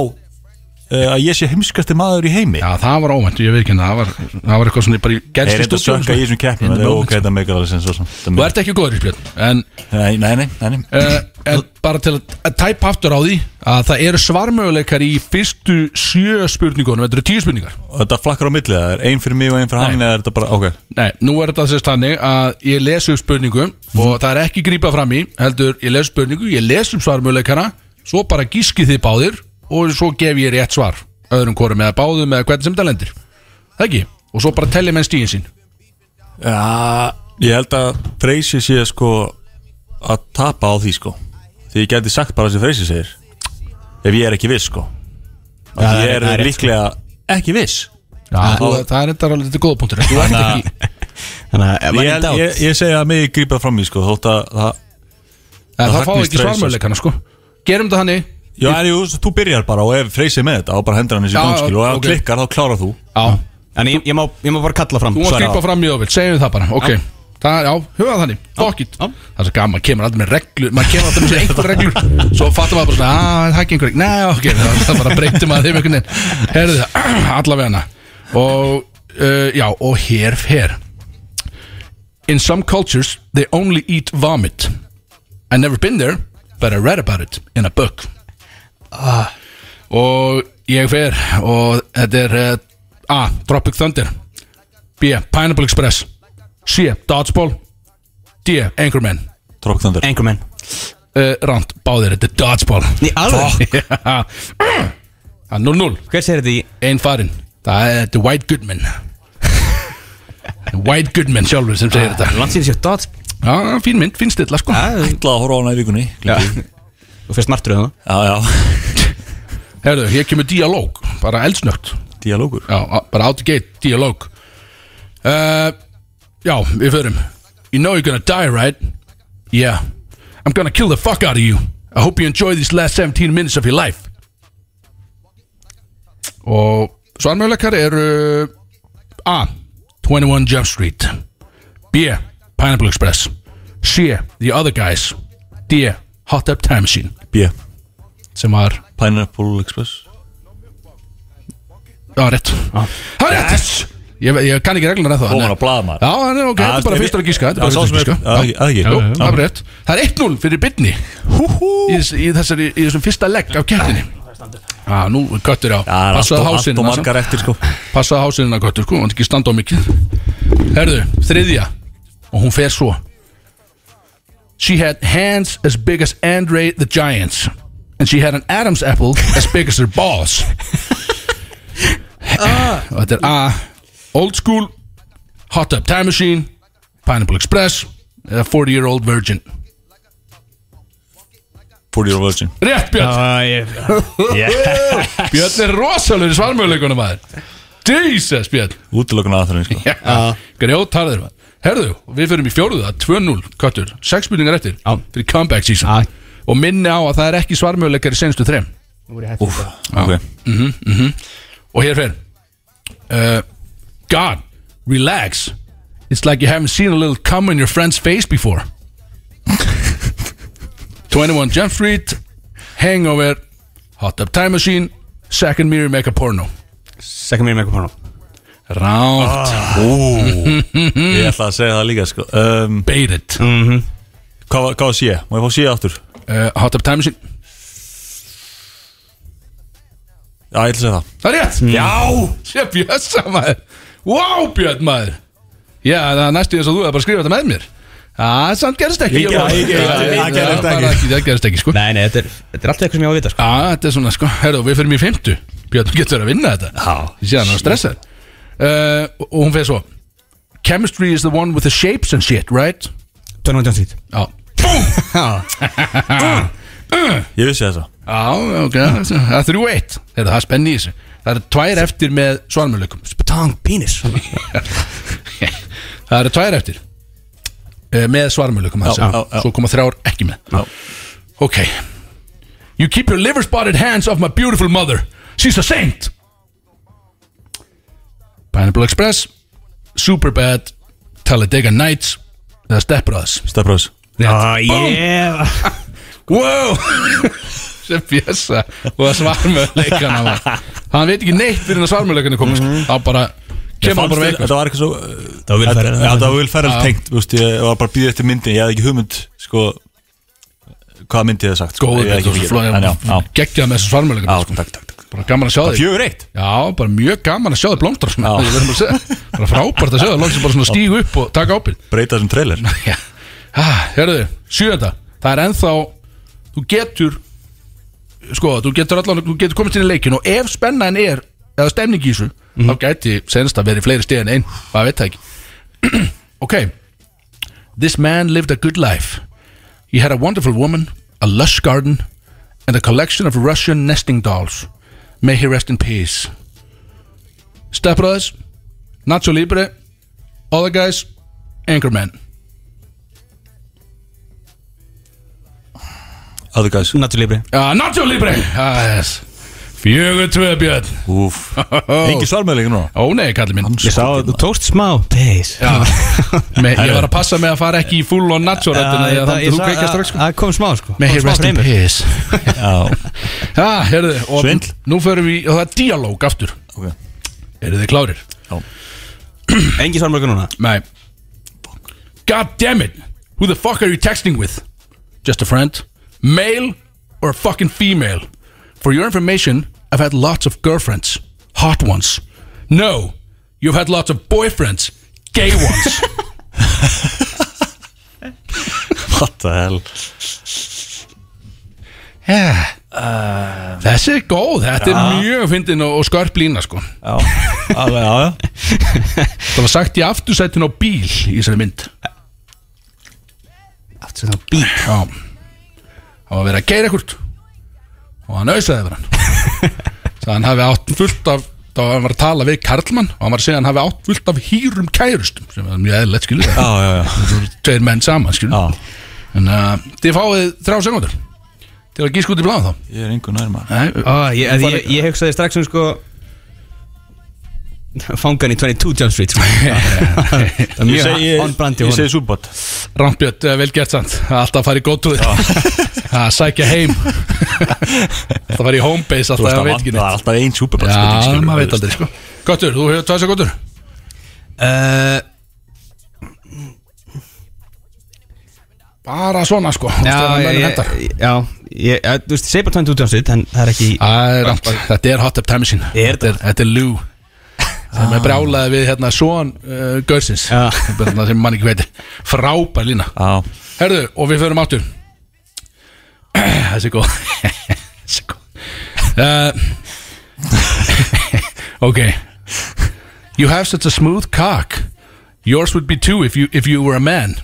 að ég sé heimskasti maður í heimi Já, það var óvænt, ég veit ekki það var, það var eitthvað svona bara í Ég gerst er eitthvað sökka í þessum keppnum Það er ok, þetta meikar alveg sem svo sem Þú ert ekki góður í spjörn En, Nei, nei, nei, nei, nei. uh, en bara til að, tæpa aftur á því Að það eru svarmöguleikar í fyrstu sjö spurningunum Þetta eru tíu spurningar þetta flakkar á milli, það er ein fyrir mig og ein fyrir hann. Eða er þetta bara, ok Nei, nú er þetta þess þannig að ég lesu upp spurningum Og það er ekki grípa fram í Heldur, ég lesu spurningu, ég lesu upp svarmöguleikana Svo bara gíski þið báðir Og svo gef ég rétt svar. Öðrum hvorum eða báðum eða hvernig sem það lendir. Það ekki? Og svo bara telli menn stíðin sín. Já, ég held að Freysi sé sko að tapa á því sko. Því ég gæti sagt bara þessi freysi segir. Ef ég er ekki viss sko. Já, það Ég er- er, líklega ekki viss. Já, þú, það er þetta alveg þetta góða punktur Þannig að ef Ég, er ég, dátt ég, ég segja að mig grípa fram í sko Þótt að það það Það fá ekki svarmöðleikana sko. Gerum þetta hannig Já, en jú, þú byrjar bara og ef freysi með þetta og bara hendur hann í Já, gangskil og ef hann ok. klikkar þá klárar þú. Já, En ég, ég, má, ég má bara kalla fram þú mást svara. á. grípa fram í ofil, segjum það bara Ok, það, já, huga þannig Fuck it. Það er svo gaman, maður kemur alltaf með reglur Maður kemur alltaf með einhver reglur. Svo fattar maður bara svona, að það er ekki Nei, ok, það, það bara breytir maður þeim einhvern veginn. Herðu það, (clears throat) allavega hana. Og, uh, já, og hér fer. In some cultures, they only eat vomit. I never been there But I read about it in a book ah. Og ég fer Og þetta er uh, A. Tropic Thunder B. Pineapple Express C. Dodgeball D. Anchorman Trók þandur Anchorman uh, Ránt, báðir, þetta er Dodgeball Í alveg Já. Það er 0-0 Hver segir þetta í Einn farin Það er er White Goodman (laughs) White Goodman sjálfur sem segir þetta Landsýri sér Dodds Já, fín mynd, fín stilla sko Já, Ætla að horfa á hana í vikunni Gleymi. Þú fyrst martröðu það Já, já (laughs) Herðu, hér kemur dialóg Bara eldsnögt Dialógur Já, bara out the gate, dialóg uh, Já, við förum You know you're gonna die, right? Yeah I'm gonna kill the fuck out of you I hope you enjoy these last 17 minutes of your life Og svarmjöleikar eru A. 21 Jump Street B. Pineapple Express C. The Other Guys D. Hot Up Time Machine B sem var Pineapple Express. Já, rétt. Það er rétt. Ég, ég kann ekki regluna ennþá Hún þannig- var að blaða maður Já, en ok, þetta er bara fyrstur að gíska Þetta er bara sá fyrstur að er gíska. Að ekki- Jú, það er rétt. Það er 1-0 fyrir bytni í, þess- í, þessari, í þessum fyrsta legg af keppninni Já, nú er göttur á. Já, það er allt Passaðu og- allt og hásinn margar eftir sko. Passaðu hásinn að göttur, sko Hann ekki standa á mikið. Herðu, þriðja. Og hún fer svo She had hands as big as Andre the Giant's. And she had an Adam's apple as big as her balls. Og þetta er A Old School Hot Tub Time Machine Pineapple Express eða 40 Year Old Virgin. 40 Year Virgin Rétt Björn (laughs) Björn er rosalur í svarmöðuleikunum maður. Jesus Björn. Útilökun aðferðin sko Grjót harður maður Herðu, við fyrir í fjóruða 2-0 Köttur, 6 spurningar eftir Já. Fyrir comeback season. Já. Og minni á að það er ekki svarmöðuleikar í senstu þrem. Úf, ok. Og hér fer. Uh, God, relax. It's like you haven't seen a little cum in your friend's face before. (laughs) 21 Jump Street Hangover Hot Tub Time Machine Second Mirror Make a Porno. Second mér með eitthvað porno Ránt. Ég ætla að segja það líka sko. Um, Baited Hvað var- hvað var sé? Má ég fá sé aftur? uh, Hot Tub Time Machine. Já, ég ætla að segja það. Það er rétt. Já. Sér Björsa maður. Wow Björn maður. Já það er næstu eins og þú er bara að skrifa þetta með mér. Já samt gerist ekki. Ég- ég- ég- Já, ég- það gerist bara ekki. Það gerist ekki sko. Nei, nei, þetta er, þetta er alltaf eitthvað sem ég á að vita sko. Já þetta er svona sko. Herðu við fyrir mér í fymtu Björn getur að vinna þetta. Já. Ég sé hann að stressa uh, Og hún fyrir svo Chemistry is the one with the shapes and shit right? 21 Jump Street Já. (laughs) Ég vissi þessa Já ok Það er þrjú eitt. Herðu það er spenni í þessu. Það eru tvær eftir með svarmjöleikum Spatang penis. (laughs) Það eru tvær eftir uh, Með svarmjöleikum Já, já, já. Svo koma þrjár ekki með. Já. Ok. You keep your liver spotted hands off my beautiful mother. She's a saint Pineapple Express Superbad Talladega Nights eða Step Brothers. Stefbröðs Já, yeah. (laughs) Wow! (laughs) Sem fjössa og það. Svarmöðleikana hann veit ekki neitt fyrir að svarmöðleikana komið sko. þá bara kemur bara eitthvað. Þetta var eitthvað svo Það var Þetta vilfæri já, það var vil ferðal Já. tengt Ég var bara að býða eftir myndin Ég hafði ekki hugmynd sko Hvað myndi ég það sagt sko. góður það. Geggjað með þessu Já, svarmöðleikana sko. takk, takk, takk bara gaman að sjá þig. Fjögur eitt. Já, bara mjög gaman að sjá þig blómstra svona. Já. Ég verð bara að segja. bara frábært að sjá þig loksins bara svona stígu upp og taka ábyrgð. Breyta þessum trailer. (laughs) Já, hérðu, sjönda Það er ennþá Þú getur Sko, þú getur allan Þú getur komist inn í leikin Og ef spennan er Eða stemning í þessu Þá gæti senst að verið fleiri stið en einn Hvað veit það ekki. (clears throat) Ok. This man lived a good life. He had a wonderful woman, a lush garden, and a collection of Russian nesting dolls. May he rest in peace. Step Brothers, Nacho Libre, Other Guys, Anchorman. Other guys Nacho Libre Uh, Nacho Libre, ah, yes. Fjögur tvö björn. Úf (laughs) Engi svarmæðleik núna Ó nei, kallið minn. Ég sá að þú tókst smá Pace Já, (laughs) Me, ég var að passa mig að fara ekki í full on Nacho þannig að þú kveikja strax sko. Það kom smá sko Kom smá rest in peace. (laughs) Já Já, heyrðu, og Svindl. nú förum við, og það er dialóg aftur. Ok Eru þið klárir? Engi svarmörgur núna Nei God damn it Who the fuck are you texting with? Just a friend Male or a fucking female? For your information I've had lots of girlfriends. Hot ones. No You've had lots of boyfriends. Gay ones. (laughs) What the hell? Yeah. Þessi er góð. Þetta er mjög fyndin og, og skörp lína sko. Já. Alveg, já, já. (laughs) Það var sagt í aftursættin á bíl Í þessari mynd. Aftur það bíl? Já. Það var verið að keira ekkert Og hann auðsaði yfir hann. (laughs) Það hann hafi átt fullt af þá var hann var að tala við Karlmann og hann var að segja að hann hafi átt fullt af hýrum kærustum sem er mjög eðlilegt skilur Já, já, já. Það eru tveir menn saman skilur Já. En uh, þið fáið þrjá segundur til að gíska út í bláðum þá. Ég er einhver nær maður. Nei, Ó, ég, ég, ég, ég hugsaði strax um sko Fangan í 22 Jump Street sko. (laughs) Það er Ég mjög segi, on brand í ég segi súbot Rampbjörn, eh, vel gert sant Alltaf í góttúð (laughs) að sækja heim. Alltaf fara í homebase alltaf að veit ekki það er neitt. alltaf ein súbot Já, maður veit aldrei sko. Gottur, þú hefur tvæsa gottur? Uh, Bara svona sko. Já, ég, ég, ég, já ég, ég, þú veist, ég segi bara 22 Jump Street En það er ekki Þetta er hot up time machine Þetta þetta er Lou sem er brjálaði við hérna svon uh, Görsins sem mann ekki veitir. Frábær lína. Já. Herðu, og við förum áttur (clears throat) Þessi er góð. (laughs) Þessi er góð. Uh, (laughs) Ok. You have such a smooth cock. Yours would be too if you, if you were a man.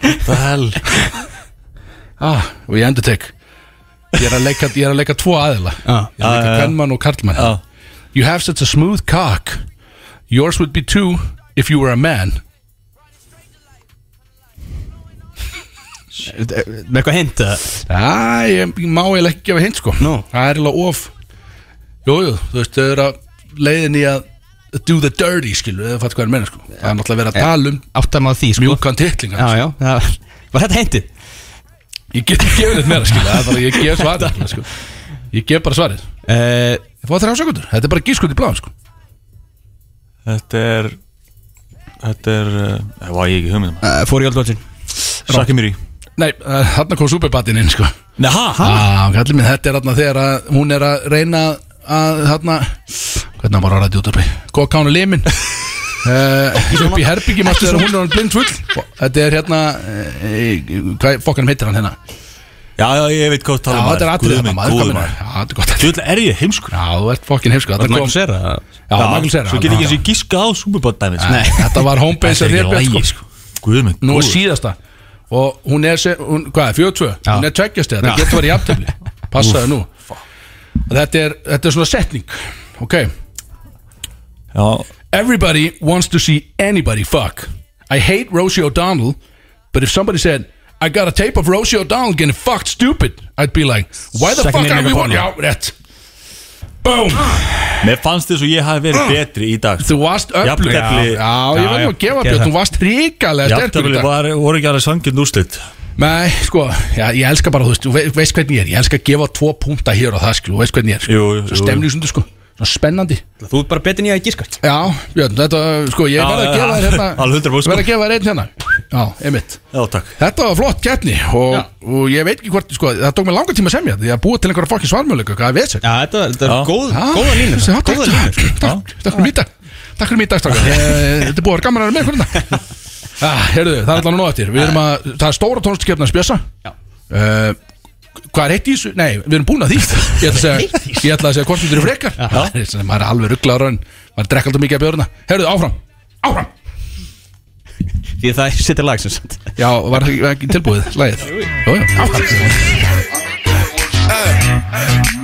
The hell (laughs) ah, Og ég endur tek Ég er að leika, ég er að leika tvo aðila. Já. Ég er að leika Já, já, já. kvennmann og karlmann. Já You have such a smooth cock. Yours would be too if you were a man. Með eitthvað hint eða? Já, ég, ég má eiginlega ekki gefa hint sko. Nú. Það er eiginlega of Jú, jú, þú veist, þau eru að leiðin í að do the dirty, skilu, eða fattu hvað er meina sko. Það er náttúrulega verið að tala um Áttam á því sko. mjúkan titling Já, já, það var þetta hintið Ég get ekki gefið þetta meira, skilu, það er bara, ég gef svarið sko. Ég gef bara svarið. Ég fá þrjá sekundur, þetta er bara gískut í bláðum sko. Þetta er Þetta er Það var ég ekki hugmynd um uh, Fór í Watchin Sakki mér í. Nei, uh, þarna kom superbatinn inn sko. Nei, ha? Já, kallið minn, þetta er þarna þegar að hún er að reyna að þarna hvernig hann var að ræði út uppi kokkánu limin (laughs) uh, upp í herbyggi mástu þegar hún er hann blind full. Og þetta er hérna uh, hvað fokkanum heitir hann hérna? Já, já, ég veit hvað tala um þetta er maður. maður Já, þetta er gott. Þú vil er ég heimskur? Já, þú ert fokkin heimsko Var Þetta kom Michael Cera? Já, Michael Cera Svo get ég ekki eins og gíska á Superbot dæmið Nei, þetta var homebase að sko. minn Nú er síðasta. Og hún er, hvað er, 42 Já. Hún er tveggjast þetta Já. getur verið jafntöfli (laughs) Passaðu nú. Þetta er, þetta er svona setning Ok? Já, Everybody wants to see anybody fuck. I hate Rosie O'Donnell, but if somebody said, I got a tape of Rosie O'Donnell getting fucked stupid, I'd be like, why the Second fuck are we Megaporno. one? Já, rétt. Boom. mér fannst þess að ég hafi verið betri í dag Þú varst öflug. Já, Jafntefli. já, ég verð nú að gefa Björn, þú varst ríkalega sterkur í Jafntefli dag. var, voru ekki aðeins sangjönd úrslit Nei, sko, já, ég elska bara, þú veist, þú ve- veist hvernig ég er, ég elska að gefa tvo punta hér og það, skil, þú veist hvernig ég er, sko. Jú, jú, jú. stemningsundu, sko, spennandi. Þú ert bara nýja í gíska Já, Björn, þetta, sko, ég Já, verð að gefa þér hérna, (laughs) alveg 100% verð að gefa þér einn hérna. Já, einmitt. Já, takk. Þetta var flott keppni og, og ég veit ekki hvort, sko, það tók mér langa tíma að semja því að búa til einhverja fokkin svarmjöleika, hvað við sér? Já, þetta, þetta er góð, góða línur Góða línur sko. takk, fyrir mýta Takk fyrir mýta, Ég- (laughs) Þetta er búið að vera gaman að vera með hvernig (laughs) ah, Heyrðu, það er allan nú eftir. Við erum að, það er stóra tónlistakefna að spjösa Hvað er heitt í þessu? Nei, við erum búin að því. (laughs) Ég ætla að segja, ég ætla að segja hvort þetta eru frekar. Það er sem maður er alveg rugglaður raun. Maður drekka alltaf mikið að björna Herruðu, áfram, áfram. Því það sittir lag sem sagt. Já, var það ekki tilbúið, lagið. Jú, jú, áfram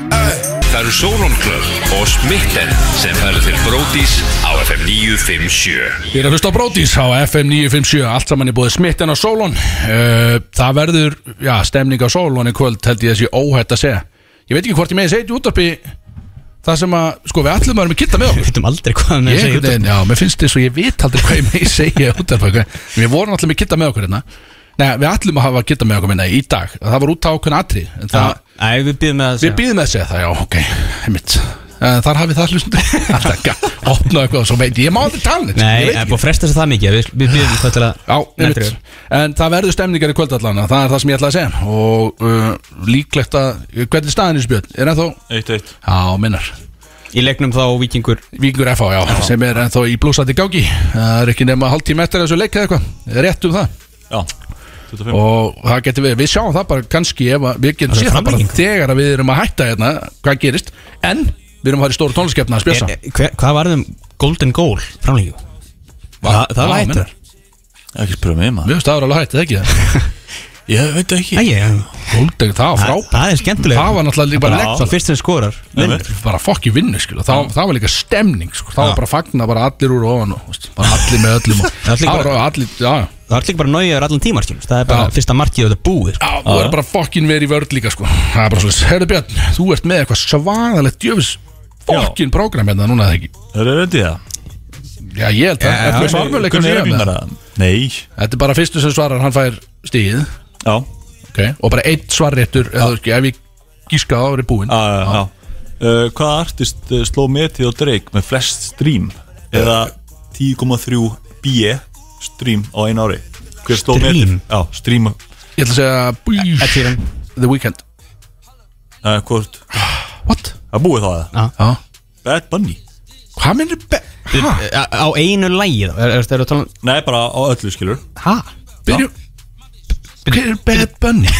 Það eru Solon Club og Smitten sem færa til Bródís á FM 957 Ég er að hlusta á Bródís á FM 957 Allt saman er búið smitten á Solon uh, Það verður, já, stemning á Solon í kvöld held ég þessi óhætt að segja. Ég veit ekki hvort ég segja þetta í útdarpi Það sem að, sko, við ætlum að vera með kitta með (laughs) Við okkur veitum aldrei hvað með Ég, að segja einhvern veginn, já, mér finnst þess að ég veit aldrei hvað ég megi segja í útdarpi okay? Við vorum alltaf með kitta með okkur hérna Nei, við ætlum að hafa kitta með okkur minna í dag. Það var út á okkur atri en það, Æ, við býðum með að Við býðum með að segja það, já, ok, heimitt Þar hafið (laughs) það hlustum Alltaf ekki að opna eitthvað og svo veit ég, ég má aldrei tala neitt, Nei, ég veit það er búið að fresta sér það mikið. Við, við býðum hvað til að Já, en það verður stemningar í kvöldallana Það er það sem ég ætla að segja. Og uh, líklegt að, hvernig er í þessu björn? Er ennþá, Eitt, eitt. Já, minnar. Í leiknum þá vikingur Víkingur FH, já, sem er ennþá í blúsandi gági Það er ekki nema hálftíma eftir þessu leik eða eitthvað. Rétt um það. Já, 25 Og það getur við, við sjáum það bara kannski ef að, Við getum Það er séð það bara þegar að við erum að hætta hérna Hvað gerist, en við erum að fara í stóru tónliskeppna að spjösa E- e- hver, Hvað varðum Golden Goal framlíku? Það, það var hættur. minnar. Ekki spyrja mig maður finnst það var alveg hættið ekki það (laughs) Ég veit ekki. Æ, ég, Golden, það var það, frábært. það er skemmtilega Það var náttúrulega líka bara legg fyrst sem skorar bara fokki vinnu skilu það, það var líka stemning sko. það var bara fagna bara allir úr ofan bara allir með öllum og, Það er líka það bara- var allir, já, já Það var líka bara nájaður allan tímar skilur Það er bara Já. fyrsta markið og þetta búið sko. Já, þú er bara fokkin verið í vörð líka sko. Það er bara svo Herðu Björn, þú ert með eitthvað svaðalegt djöfis Fokkin prógram hérna núna eða ekki? Er það reyndið það? Já, ég held að Já, Þetta er svarmöleikum Hvernig sem er ég er með það? Nei. Þetta er bara fyrstu sem svarar, hann fær stíð Já. Okay. Og bara eitt svarréttur eða, ekki, Ef ég gíska á er búinn. Já, já, já. Uh, Hvaða artist uh, sló metið á Drake með flest stream? Eða 10,3 B stream á einu ári? Hver Stream? metið? Já, stream Ég ætla að segja bú, Ed Sheeran The Weeknd uh, Hvort? What? Það búið þá það? Já Bad Bunny Hvað minnir be... Hæ? Á einu lægi þá Er það að tala Nei, bara á öllu skilur Hæ? Byrju Hver er Bad Bunny? (laughs)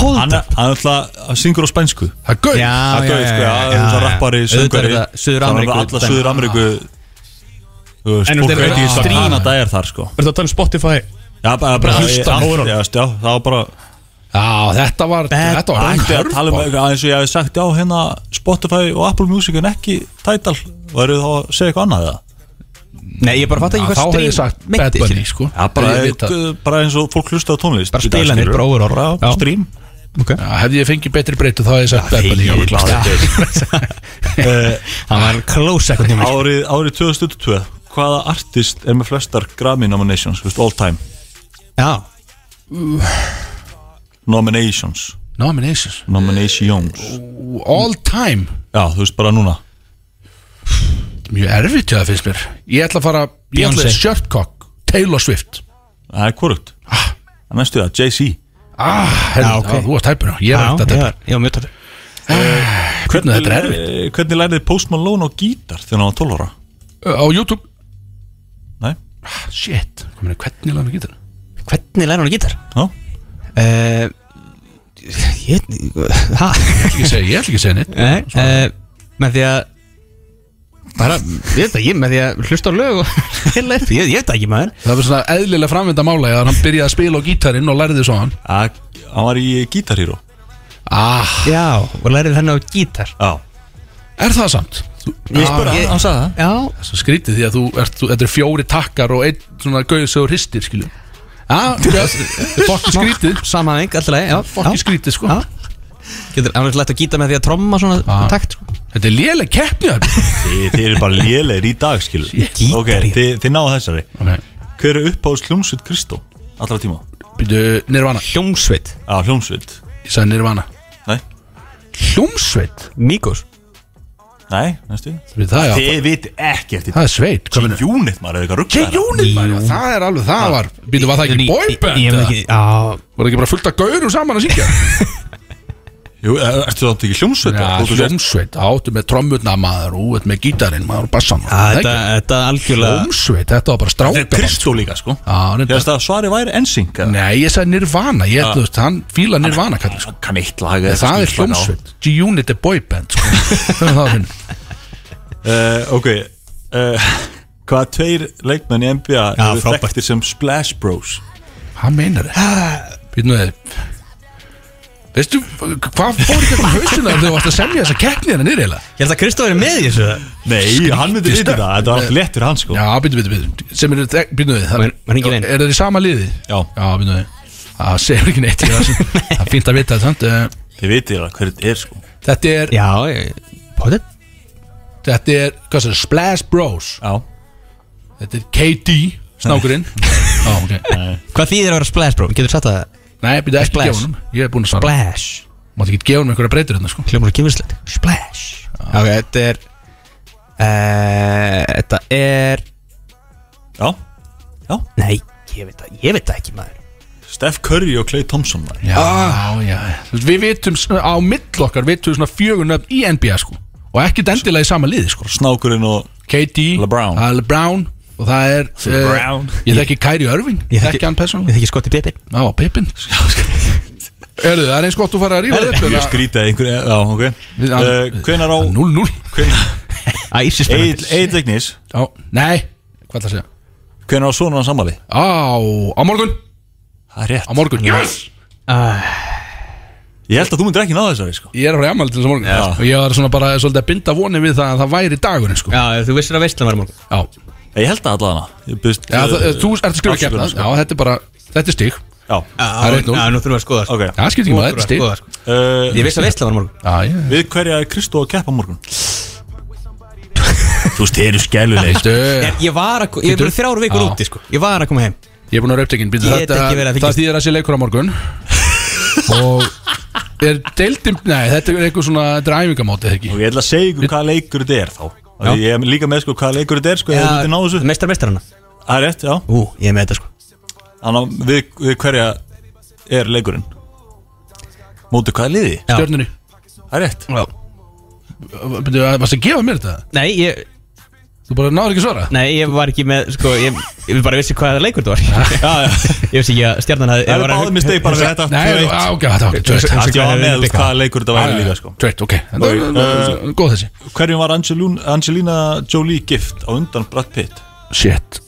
Hold Hann er hann er alltaf að syngur á spænsku Það er gauð Já, Það já, er já, sko, já, já, já, það er já. rappari, Auðvitað er söngari þetta Suður-Ameríku Alla dæmi. Suður-Ameríku Þú veist, En fólk þetta er veit ekki stream. hvað Kanada er þar sko Er það að tala um Spotify? Já, bara, bara hlusta á allt, já, já, það var bara Já, þetta var Þetta var Ætti að tala um hörfá eitthvað eins og ég hef sagt Já, hérna Spotify og Apple Music en ekki Tidal eru þá að segja eitthvað annað eða? Nei, ég bara fatt ekki Já, hvað Þá hefði ég stream sagt meinti, Bad Bunny skilur. sko Já, bara, Hefði ég vitað. eh, bara eins og fólk hlusta á tónlist Bara í dag, spilanir, skilurðu. bara overall. Bara Já. stream Já, Hefði ég fengið betri breytu þá hefði ég sagt Bad Bunny alveg klart. Það var close ekkert nýmur Árið, árið 2022 Hvaða artist er með flestar Grammy nominations, veist, all time? Já. Nominations. Nominations? Nominations. All time? Já, þú veist, bara núna. Mjög erfitt það finnst mér. Ég ætla að fara Ég ætla að Shirtcock Taylor Swift. Það er korrupt Það er næstu það, Jay-Z. Ah, Já, ok. já, þú varst tæpur Ég er Já, eftir að ég var- ég var mjög tæpur. Hvernig þetta er erfitt. eh, Hvernig lærið Post Malone á gítar þegar hann var 12 ára? Á YouTube Nei? Ah, Shit. Meina, Hvernig lána gítar? Hvernig læra hún að gítar? Já. Uh, ég Hæ? Ég segi, ég ætla ekki að segja neitt. Nei uh, Með því að Bara, ég veit ekki, með því að hlusta á lög og spila upp, ég, ég veit ekki maður. Það var svona eðlilega framvinda mála að hann byrjaði að spila á gítarinn og lærði svo hann. Að- Hann var í Guitar Hero Ah, Já, og lærið henni á gítar. Já. Er það samt? Ég spurði hann, hann sagði það. Já, Svo skrítið því að þú ert, þú, þetta er fjóri takkar og einn svona gauðsögur hristir, skilju Já, þetta (laughs) er fokki skrítið Samhæðing, alltaf leið, já Fokki skrítið, sko. Já. Getur hann lætt að gíta með því að tromma svona takt sko. Þetta er léleg keppni það Þið, þið eru bara lélegir í dag, skilur Gítar Ok, í- þið, þið náðu þessari. Ok, Hver er uppáðs hljómsveit Kristó? Allra tíma? Byrju, Nirvana. Hljómsveit. Já, hljómsveit. Ég sagði Nirvana. Nei. Hljómsveit? Míkos Nei, næstu Við það, já, Þið viti ekkert það er sveit Hvað meina? Unit, maður, eða eitthvað rugg K-Unit, maður, það er alveg, það var Byrju, var það ekki boyband? Ég veit ekki, já Var það ekki bara fullt af gaurum saman að syngja? (laughs) Jú, er- ertu þá ekki hljómsveit? Já, hljómsveit, áttu með trommurna maður og út með gítarinn maður og bassan. Já, þetta, þetta algjörlega Hljómsveit, þetta var bara Þetta stráka er Kristó líka, sko. Já, Ég veist að svari væri ensing Nei, ég sagði Nirvana, ég held þú veist, hann fíla Nirvana sko. Kann eitt lag eða Það er hljómsveit, G-Unit er boyband sko. (laughs) Er uh, Ok. Uh, Hvaða tveir leikmenn í NBA Já, eru frábært. þekktir sem Splash Bros? Hvað meinar þið? Býtum við Veistu, hvað fór ekki um hausina þegar þú varst að semja þessa keppni hérna niður eiginlega? Ég held að Kristóf er með í þessu. Nei, hann myndi vita það. Þetta var alltaf léttur hans, sko. Já, býtum við, býtum við Sem eru, býtum við Man- man hringir inn. Er það í sama liði? Já. Já, býtum við Það segir ekki neitt var (laughs) sem- Það er fínt að vita þetta, sant? Eh, Þið vitið það hver þetta er, sko. Þetta er, Já, ég- potið þetta er, hvað sér, Splash Bros. Já. Þetta er KD, snákurinn. (laughs) Já, ok. Hvað þýðir að vera splash bro? Getur satt að Nei, býtum ekki Splash. gefa honum. Ég er búin að svara. Splash. Máttu ekki gefa honum einhverja breytir hérna, sko. Hljómar og kynvislegt Splash. Ok, þetta er uh, Þetta er Já. Já. Nei, ég veit það, ég veit það ekki maður. Steph Curry og Clay Thompson maður. Já, já. Þú veist, Við vitum, s- á mill okkar vitum við svona fjögunöfn í NBA, sko. Og ekki endilega í sama liði, sko. Snákurinn og KD LeBron. það er LeBron Og það er uh, Ég þekki Kyrie Irving Ég þekki hann Ég persónulega þekki Scottie Pippen. Já, Pippin (laughs) Erðu, það er eins gott að fara að rífa þetta Mjög skrítið einhver Já, ok. Við- uh, Hvenær á 0-0 Æsi spennandi Egil Vignis. Já, nei, hvað það segja? Hvenær á svona hans sammali? Á, á morgun. Það er rétt. Á morgun, yes! Ég held að þú myndir ekki náða þessari, sko. Ég er að fara í ammali til þess að morgun. Já. Og ég var svona bara svolítið að binda voni við það að það væri dagurinn sko. Já, þú vissir að veistlan var morgun. Já, Ég held að allavega. Það, þú ert að skrifa keppna Já, þetta er bara, þetta er stig. Já. Það er eitt núll. Já, nú þurfum við að skoða sko. Ok. Já, það skiptir ekki maður, þetta er Skoða, sko. uh, Ég vissi að veistlan var í morgun. Við hverja er Kristó að keppa morgun? (laughs) Þú veist, þið eru skæluleg Veistu, Ég, ég var að, ég er bara þrjár vikur úti sko. Ég var að koma heim. Ég er búin að að Það þýðir að sé leikur á morgun. Og er deildin Nei, þetta er eitthvað svona Þetta er æfingamóti, Og ég ætla að segja ykkur hvaða leikur þetta er þá Ég er líka með sko hvaða leikur þetta er sko Ég myndi ná þessu Mestar mestarana Það er rétt, já Ú, ég er með þetta sko Þannig að við, við hverja er leikurinn Móti hvaða liði? Já. Stjörnunni Það er rétt Já. Býttu, Varst að gefa mér þetta? Nei, ég, Þú bara náður ekki svara? nei, ég var ekki með sko, ég, ég bara vissi hvað leikur þetta var. (laughs) Já, já. Ég vissi ekki að stjarnan hafði Það er báðum í steik bara við þetta. Nei, ok, þetta var eitt. Það var hvað með hvaða leikur þetta væri líka sko. Tvö eitt, ok var góð þessi. Hverjum var Angelina, Angelina Jolie gift á undan Brad Pitt? Shit.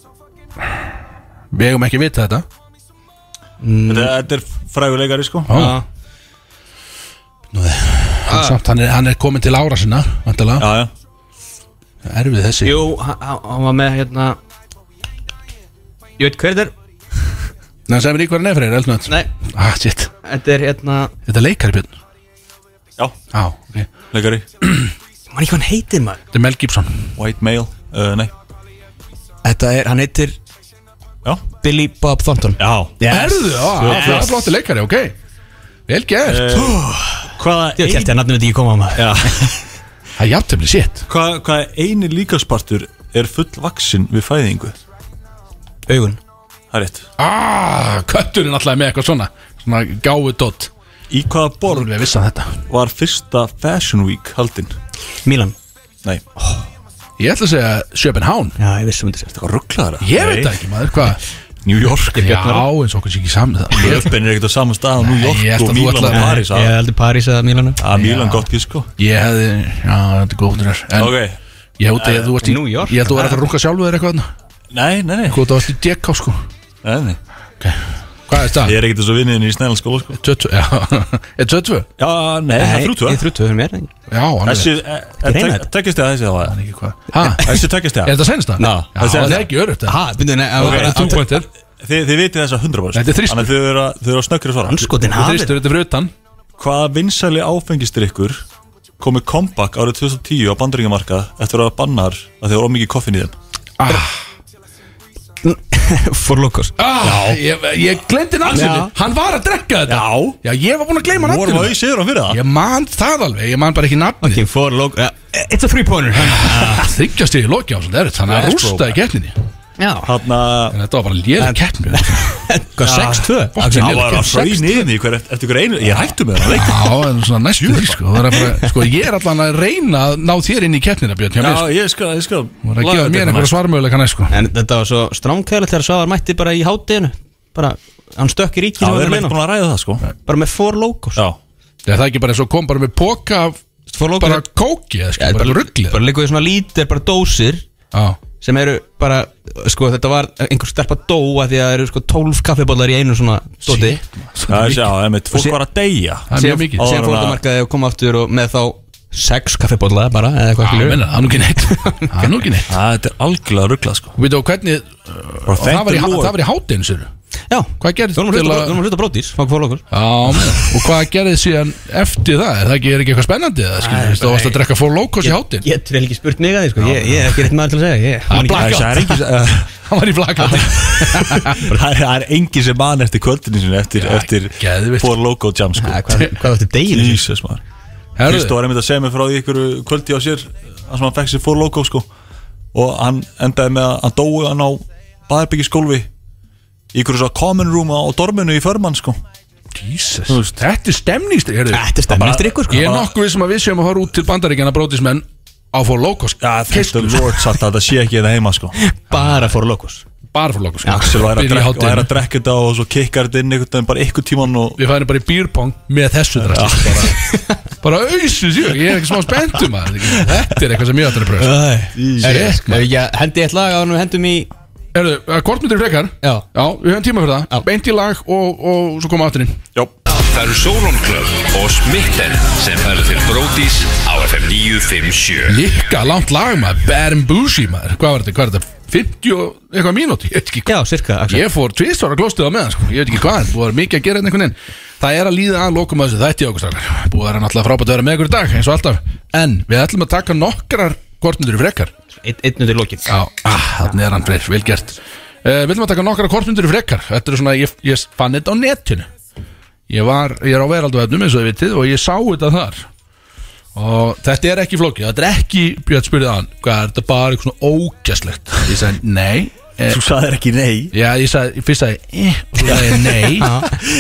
Við eigum ekki að vita þetta. Þetta, er fræguleikari sko. Já. En Samt, hann er komin til ára sinna Vantilega, Já, já erfið þessi. Jú, hann hann var með hérna Ég veit hver þetta er Nei, sem er í hverja nefnir, eldnöð Nei, Ah, shit. Þetta er hérna Þetta er leikari björn. Já, Já, ok. Þetta leikari. (clears throat) Man ekki hvað hann heitir maður? Er Mel Gibson. White male uh, Nei. Þetta er, hann heitir Já. Billy Bob Thornton. Já. Erðu, já, það er flotti leikari, ok. Vel gert. Hvaða Ég held að nafnum þetta ekki koma á maður. Já (laughs) Það er jafntefni, shit. Hvað, hvað eini líkaspartur er fullvaksin við fæðingu? Augun. Það er rétt. Ah, kötturinn alltaf með eitthvað svona. Svona gáðu dot. Í hvaða borg vissum þetta. var fyrsta Fashion Week haldin? Milan. Nei. Ég ætla að segja Schopenhán Já, ég vissi um þetta. Það var rugglaðara Ég veit það ekki, maður, hvað (laughs) New York Já, eins og okkur sé ekki saman það. Ég, Löpen er ekkert á saman stað á New York og Milan og Paris Ég að heldur París eða Milanu að Milan Já. gott gísko ég hefði, já, þetta er góð þér. En Ok. ég held að þú varst í New York. Ég held að þú var að fara að rúka sjálfu þér eitthvað þarna. Nei, nei, nei. Hvað þú varst í DK sko. Nei, nei Hvað er það? Ég er ekkert þessu vinniðin í snælan skóla sko. 22, já. (laughs) Er 22? Já, nei, það er þrjú Ég er þrjútu fyrir mér Já, hann er Þessi, reyna þetta. tekjast þið að þessi það var ekki hvað. Ha? Þessi tekjast þið? Er þetta senst það? Þessi- það er ekki örugt það Ha, byrju, nei Ok, okay, þú pointir Þið, vitið þess að 100% Þetta er þristur. Þannig að þið eru að- að snöggri svara. Anskotin hafið. Þristur þetta fyrir For locos ah, Ég, ég glemdi nansinu Já. Hann var að drekka þetta. Já. Já, ég var búin að gleyma Vorum nafninu. að auðsýður hann fyrir það? Ég man það alveg, ég man bara ekki nafninu Fucking for locos It's a three pointer Þryggjast ég í loki á erut Þannig að rústa í keppninni. Já Þarna Þetta var bara lélega keppni. (laughs) Hvað, 6-2? Fucking Það var að fröy niður í hver eftir hver einu Ég hættu með það Já, en svona næstu því sko. (laughs) Sko, ég er allan að reyna að ná þér inn í keppnina, Björn mér, sko. Já, ég skal, Þú er að gefa mér einhverja svarmöguleika næst, sko. En þetta var svo stránkæðilegt þegar Svavar mætti bara í hátteginu Bara, hann stökk í ríki Já, við var erum leina búin að ræða það sko. Bara með four logos. Já. Já, það er ekki bara eins og kom bara með póka bara kóki, eða Já, sko, bara rugglið Bara líka í svona lítir, bara dósir. Já, sem eru bara, sko þetta var einhver stelpa dó að því að það eru sko 12 kaffibóllar í einu svona dóti Það er sjá, einmitt, fólk var að deyja. Það er mjög mikið. Áður síðan en fór þetta að- markaði og kom aftur og með þá 6 kaffibóllar bara eða eitthvað er ekki neitt. Það er nú (laughs) ekki neitt. Það þetta er algjörlega rugglað sko. Og það var í hátinn, sér Já, Hvað vorum að til hluta- að- að hluta menna, og hvað gerðist síðan eftir það? Er það ekki, er ekki eitthvað spennandi? Það skilur, þú þú varst að drekka fór lókos í hátinn Ég getur ekki spurt mig að því sko, ég, ég er ekki rétt maður til að segja ég, Það er ekki-. (laughs) Það var í flakandi Það er- engin sem mann eftir kvöldinu Eftir, eftir. Four Loco Jam sko. Hvað hvað áttu deginu? Jesus maður. Herðu, Kristó var einmitt að segja mig frá því ykkur kvöldi á sér Það sem hann fekk sér Four Loco sko. Og hann endaði með að hann dói hann á Baðarbyggisgólfi Í ykkur svo common room á dorminu í förmann sko. Jesus, þetta er stemningstri heyrðu. Þetta er stemningstrykkur sko. Ég er nokkuð við sem að við séum að fara út til bandaríkjana brótismenn á fór lókos Já, þetta er Lord satt að þetta sé ekki þetta heima sko. Bara four logos bara fór lókos Axel væri að drekka- þetta og svo kikkar þetta inn einhvern veginn bara ykkur tíman og Við fæðum bara í býrpong með þessu drasli bara, (laughs) bara auðsu síðan Ég er ekki smá spenntum að Þetta er eitthvað sem ég ætla að pröfa Er að hendi eitt lag á hann við hendum í Erðu, hvort myndir frekar? Já. Já, við höfum tíma fyrir það. Já. Beint í lag og, og svo koma aftur inn. Já. Það eru Solon Club og Smitten sem færðu til Bródís á FM 957 Líka langt lag maður, Bougie maður. Hvað var þetta, hvað er þetta? 50 og eitthvað mínúti, ég veit ekki hvað. Já, cirka Axel. Ég fór tvisvar að klóstuð á meðan sko. Ég veit ekki hvað, það var mikið að gera hérna einhvern veginn. Það er að líða að lokum að þessu þætti okkur strákar. Búið að vera náttúrulega frábært að vera með ykkur í dag eins og alltaf. En við ætlum að taka nokkrar kortmyndur í frekar. Einn einn undir lokin. Já, ah, þannig er hann freyr, vel gert. Uh, Við ætlum að taka nokkrar kortmyndur í frekar. Þetta er svona, ég, ég fann þetta á netinu. Ég var, ég er á veralduvefnum eins og þið vitið og ég sá þetta þar. Og þetta er ekki flókið. Þetta er ekki, Björn spurði hann hvað er þetta bara eitthvað svona ógæslegt ég sagði, nei. eh, Þú sagðir ekki nei. Já, ég sagði, fyrst sagði ég, eh, og þú sagði nei. (laughs)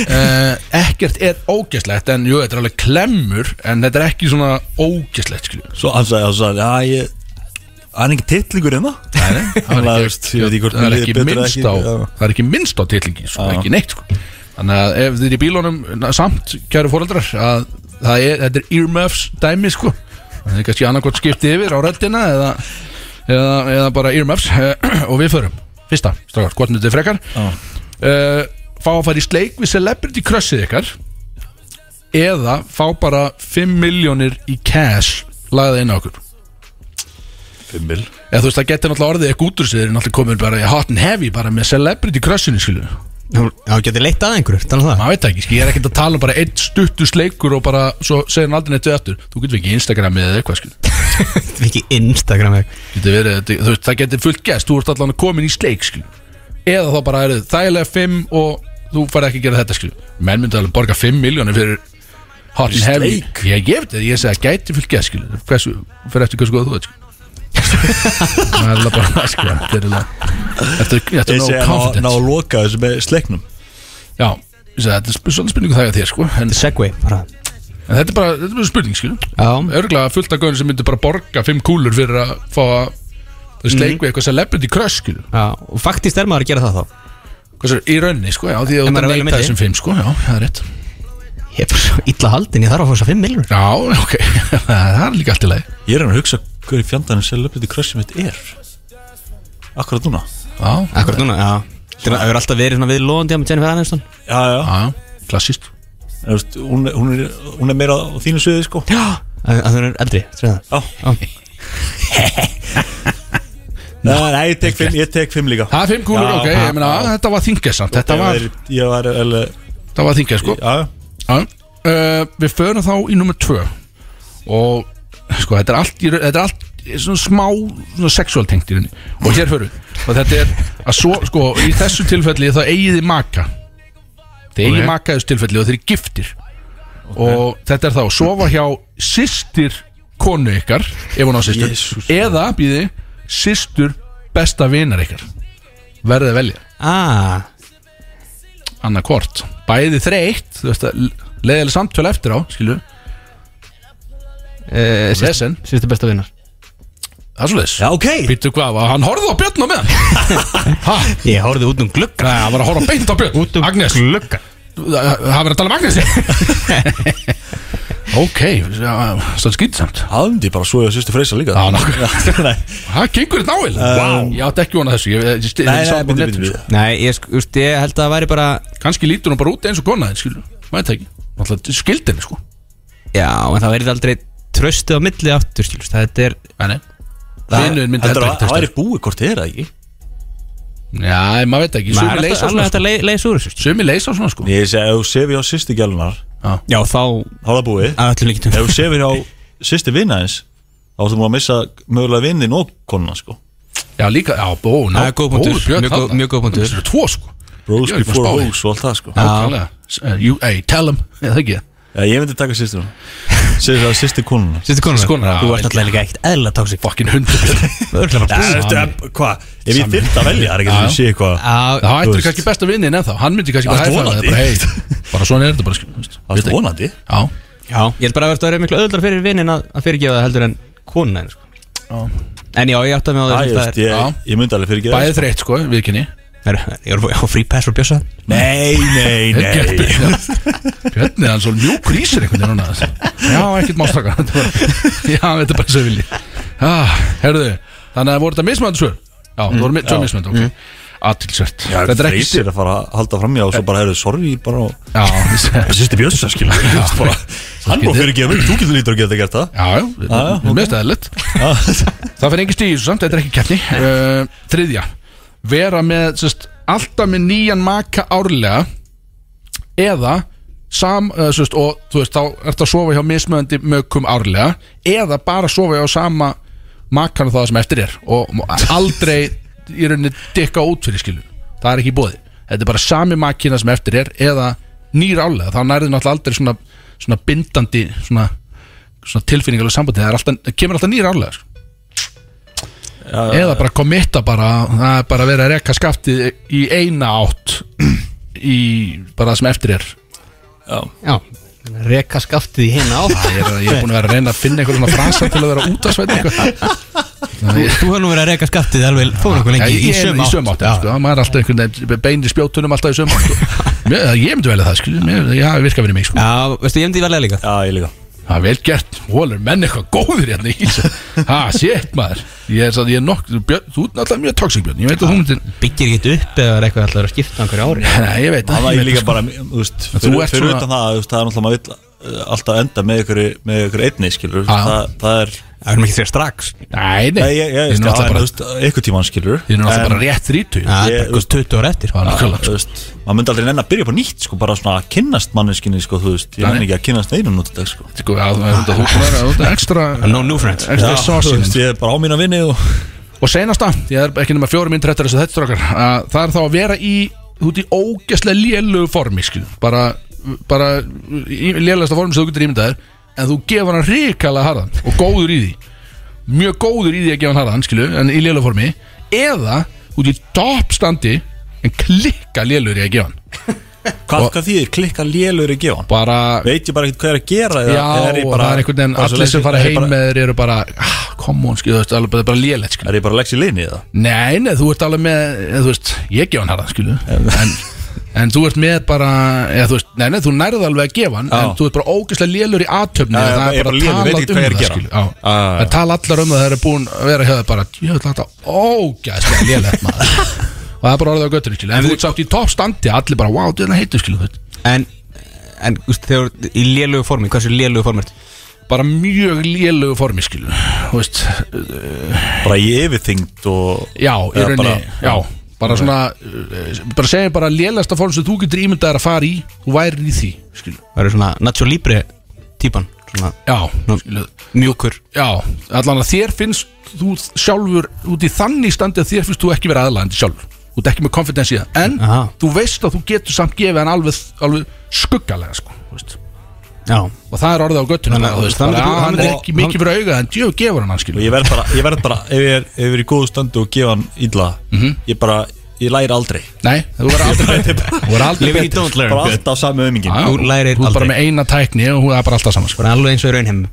Uh, Ekkert er ógæslegt En jú, þetta er alveg klemmur En þetta er ekki svona ógæslegt Svo hann sagði, hann sagði, já ég Það er ekki Nei, nei, það það er ekki minnst á. Það er ekki minnst á titlingi, sko, ekki neitt sko. Þannig að ef þið er í bílunum na- Samt, kæru fóreldrar að það er, Þetta er earmuffs dæmi sko. Það er kannski annarkot skipti yfir á röddina Eða, eða, eða bara earmuffs (clears throat) Og við förum, fyrsta, strákar, hvort myndið frekar. Já. uh, Fá að fara í sleik við celebrity crushið ykkar Eða fá bara 5 miljónir í cash Lagðið inn á okkur. Fimmil Eða þú veist, það getur náttúrulega orðið eitthvað út úr sig Þeir eru náttúrulega komin bara í hot and heavy Bara með celebrity crushinu, skilu Já, getur leitt að einhverju, þannig það. Maður veit ekki, skil, ég er ekkert að tala um bara einn stuttu sleikur Og bara, svo segir hann aldrei neitt við eftir Þú getur ekki Instagramið eða eitthvað, skil (laughs) Þetta er ekki Instagram þetta- veist, það getur fullt gæst. Þú ert allan komin í sleik, skil Eða þá bara er þægilega 5 Og þú færði ekki að gera þetta, skil Menn myndi alveg borga 5 miljónir fyrir Hot and heavy? Ég gef þetta, ég segi að gæti fullt gæst, fyrir eftir hversu góð þú veit, (laughs) Það er alveg bara, skil Þetta er alveg Þetta er, þetta er Ég no segi að ná- confidence. ná að loka þessu með sleiknum. Já, ég segi, þetta er svolítið spurningu það að þér sko En, en Segway, bara þetta er bara, þetta er bara spurning skilu Já, Örgulega fullt af gauðin sem myndi bara borga fimm kúlur fyrir að fá að Þú veist, leik við eitthvað celebrity crush skilu já, og faktist er maður að gera það þá. Hvað sér, í rauninni sko, já, því að En þú maður er að velja neita milli. þessum fimm sko Já, það er rétt. Ég er bara svo illa haldin, ég þarf að fá þess að 5 miljonur Já, (laughs) ok, það er líka allt í lagi. Ég er hann að hugsa hverju fjandarinn celebrity crushið mitt er. Akkurat núna. Já, Akkurat núna, já. Það hefur alltaf verið svona við loðandi með Jennifer Aniston. Já, já, já, klassíst Þú veist, hún, er- hún, er, hún er meira á þínu sviði sko. Já. Að að þau eru eldri, það? Já. (laughs) Nei, nei, ég tek fimm, ég tek fimm líka. Það er fimm kúlur, Já, ok, já, ég meina, þetta var þingja samt Þetta Ég var, var- Ég var alveg þetta var þingja sko. Já, Já, uh, við förum þá í nummer tvö. Og sko, þetta er allt, í raun- þetta er allt svona smá svona sexual tengt í rauninni. Og hér förum við. og þetta er að svo, sko, í þessu tilfelli þá eigið þið maka þið eigið Ok. maka í þessu tilfelli og þeir eru giftir og þetta er þá að sofa hjá systir konu ykkar ef hún á systur Jesús. eða býði systur besta vinar ykkar. Verðið að velja. Ah, annað hvort bæði þreytt þú veist að leiðileg samtöl eftir á skilu uh, Vesen. Sýstu besta vinnar það er svo leis Já, ok. Býttu hvað var hann horfði á Björn á meðan (laughs) ha? Ég horfði út um glugga. Nei, hann var að horfa beint á Björn. Út um Agnes. glugga. Það það verið að tala um Agnes (laughs) Ok, stóð skýtsamt Hafði bara svo að sýstu freysa líka. Já, (laughs) nokkuð Nei, Það gengur þetta náil Um, Ég átti ekki vona þessu. Ég, ég, ég, nei, ég, bíddu, bíddu, ég, bíddu. Nei, ég, sk- úst, ég held að það væri bara Kanski lítur hún bara út eins og konaðin Skilu, maður þetta ekki Náttúrulega skildinni sko. Já, en það verið aldrei tröstið á milli aftur skilust Þetta er Nei, nei Vinuðin myndi að ekki það væri búið hvort þið er það ekki. Já, maður veit ekki Sumi leysa alltaf- svona sko. hægt að ley- leysa úr þessu skilur. Sumi leysa svona sko. Ég segi, ef þú sefir á sýstu gælunar Já, þá þá er það búið. Ef þú sefir á sýstu vinna eins þá ertu múin að missa mögulega vinnin og konuna sko. Já, líka, já, bó, ná Það er góð punktur, mjög góð- punktur. Tvo sko. Bros before hoes og allt það sko. Uh, Hey, tell them Já, ég myndi taka sýstu Sýstu á sýstu konuna Sýstu konuna Konuna, Þú ert alltaf líka ekkert eðla tóksik Fucking hundur. (laughs) Hvað? Ef ég þyrft að velja, það er ekki Já. að sé eitthvað Það Já, hættir veist. kannski besta vinnin ennþá. Hann myndi kannski bara hæfa vonandi. það bara svona er þetta. Það er vonandi? Já, já. Ég held bara að það er miklu öðuldar fyrir vinnin að, að fyrirgefa það heldur en konuna sko. Já. En já, ég átti að með það ég, myndi alveg fyrir Ég var á free pass frá Bjössa? Nei, nei, (laughs) nei. Björn er hann svo mjúkur í sér einhvern veginn Já, ekkert mástaka Já, þetta er bara svo vilji Já, herruðu Þannig að voru þetta mismöndu svör? Já, það voru tvö mismöndu, ok. Atilsvert Já, Þetta er ekki freysir að fara að halda fram í og svo bara heyrðu, sorry, bara Já, Það. Sýstu bjössa, skilja bara, Hann má fyrir mig, þú getur lítur að geta gert það. Já, já, mér finnst það eðlilegt. Það fyrir engin stíð þetta er ekki keppni. (laughs) Uh, Þriðja Vera með, sérst, alltaf með nýjan maka árlega Eða sam, uh, sérst, og þú veist, þá ertu að sofa hjá mismöðandi mökum árlega Eða bara sofa hjá sama makanu það sem eftir er Og aldrei í rauninni dikka út fyrir skilu Það er ekki bóði Þetta er bara sami makina sem eftir er Eða nýr árlega, þá nærðu náttúrulega aldrei svona, svona bindandi svona svona tilfinningalega sambandi. Það alltaf, kemur alltaf nýra árlega sko. Eða bara komitta bara það er bara að vera að rekka skaftið í eina átt í bara það sem eftir er. Já. Reka skaftið í hérna á ég er, ég er búin að vera að reyna að finna einhver svona frasa til að vera út að sveita Þú hefur nú verið að reka skaftið alveg Fór nokkuð lengi í sömu í átt. sömu átt sko. maður er alltaf einhvern veginn beinir spjótunum alltaf í sömu átt sko. Ég myndi velja það skilju, mér- já, það virka verið mig sko. Já, veistu, ég myndi varlega líka. Já, ég líka það er vel gert, volur menn eitthvað góður hérna í þessu? (laughs) Ha, shit maður. Ég er, svo- ég er nokk, Björn, þú ert alltaf mjög toxic Björn, ég veit að þú myndir Byggir ekki upp eða er eitthvað alltaf að skipta einhverju ári? (laughs) Nei, ég veit Það það. ég ég það, sko. bara, þú veist þú Fyrir, ert fyrir svona- utan það, það er náttúrulega maður vill alltaf enda með ykkur, með ykkur einni, skilur já. það, það er Það erum ekki þegar strax. Nei, nei, Nei, ég, ég, Þið ég, eru náttúrulega bara, bara, þú veist, ykkur tíman, skilur þið eru náttúrulega En- bara rétt þrítu Það Ég- er bara 20 ára eftir Það er veist, maður myndi aldrei nenn að byrja på nýtt sko, bara svona að kynnast manneskinni sko, þú veist, ég nenni ekki að kynnast einu nút dag sko. Sko, já, þú þú- ekstra No new friends. veist, ég er bara á mína vinni og Og seinasta, ég er ekki nema fjórum minn trettur þessu þetta strókar að Það er þá að vera í í ógæslega lélugu formi skil. Bara, bara í lélegasta formi sem þú getur ímyndaðir En þú gefur hann ríkalega harðan Og góður í því. Mjög góður í því að gefa hann harðan skilu, En í lélugu formi. Eða út í toppstandi En klikka lélugur í að gefa hann. (laughs) Hvað, hvað þýðir klikka lélur í gefa Bara veit ég bara ekkert hvað er að gera Já, er og það er einhvern veginn bara Allir sem fara heim bara- með þeir eru bara ah, Come on, skilu, það er bara, bara skilu er ég bara lex í leini eða? Nei, nei, þú ert alveg með ég gef hann harða, skilu en, (laughs) en þú ert með bara eða, þú veist, Nei, nei, þú nærði alveg að gefa hann Já. En þú ert bara ógeðslega lélur í aðtöfni Já, Það er er bara hvað ég er um að það, skilu það tala allar um það Það er búin að vera hjá það bara Ég veit þetta ógeðslega lélegt maður (laughs) Og það er bara orðið á göttur, skilu En þú ert sátt í toppstandi, allir bara, wow, þetta er heitur, skilu þú veist. En, en úst, þegar þú ert í lélugu formi Hversu lélugu formi ertu? Bara mjög lélugu formi, skilu Þú veist, bara í yfirþyngd og Já, í rauninni, bara- já Bara svona, uh, bara segja bara lélegasta form sem þú getur ímyndaðir að fara í Þú værir í því, skilu Það eru svona Nacho Libre típan Svona Já, Nú. skilu mjúkur Já, allan að þér finnst þú sjálfur út í þannig standi að þér finnst þú ekki vera aðlæðandi sjálfur Þú ert ekki með confidence í það En Aha. þú veist að þú getur samt gefið hann alveg, alveg skuggalega sko, þú veist. Já. Og það er orðið á þú- Hann er ekki mikið fyrir auga En djöf gefur hann og ég verð bara, ég verð bara ef ég er, ef ég er í góðu stöndu og gefa hann illa Mhm. ég bara, ég læri aldrei. Nei, þú verður aldrei (laughs) betur. aldrei Bara alltaf sami ömingin Já, Þú lærir Þú er bara aldrei. með eina tækni og hún er bara alltaf saman sko. Bara alveg eins og í raunheim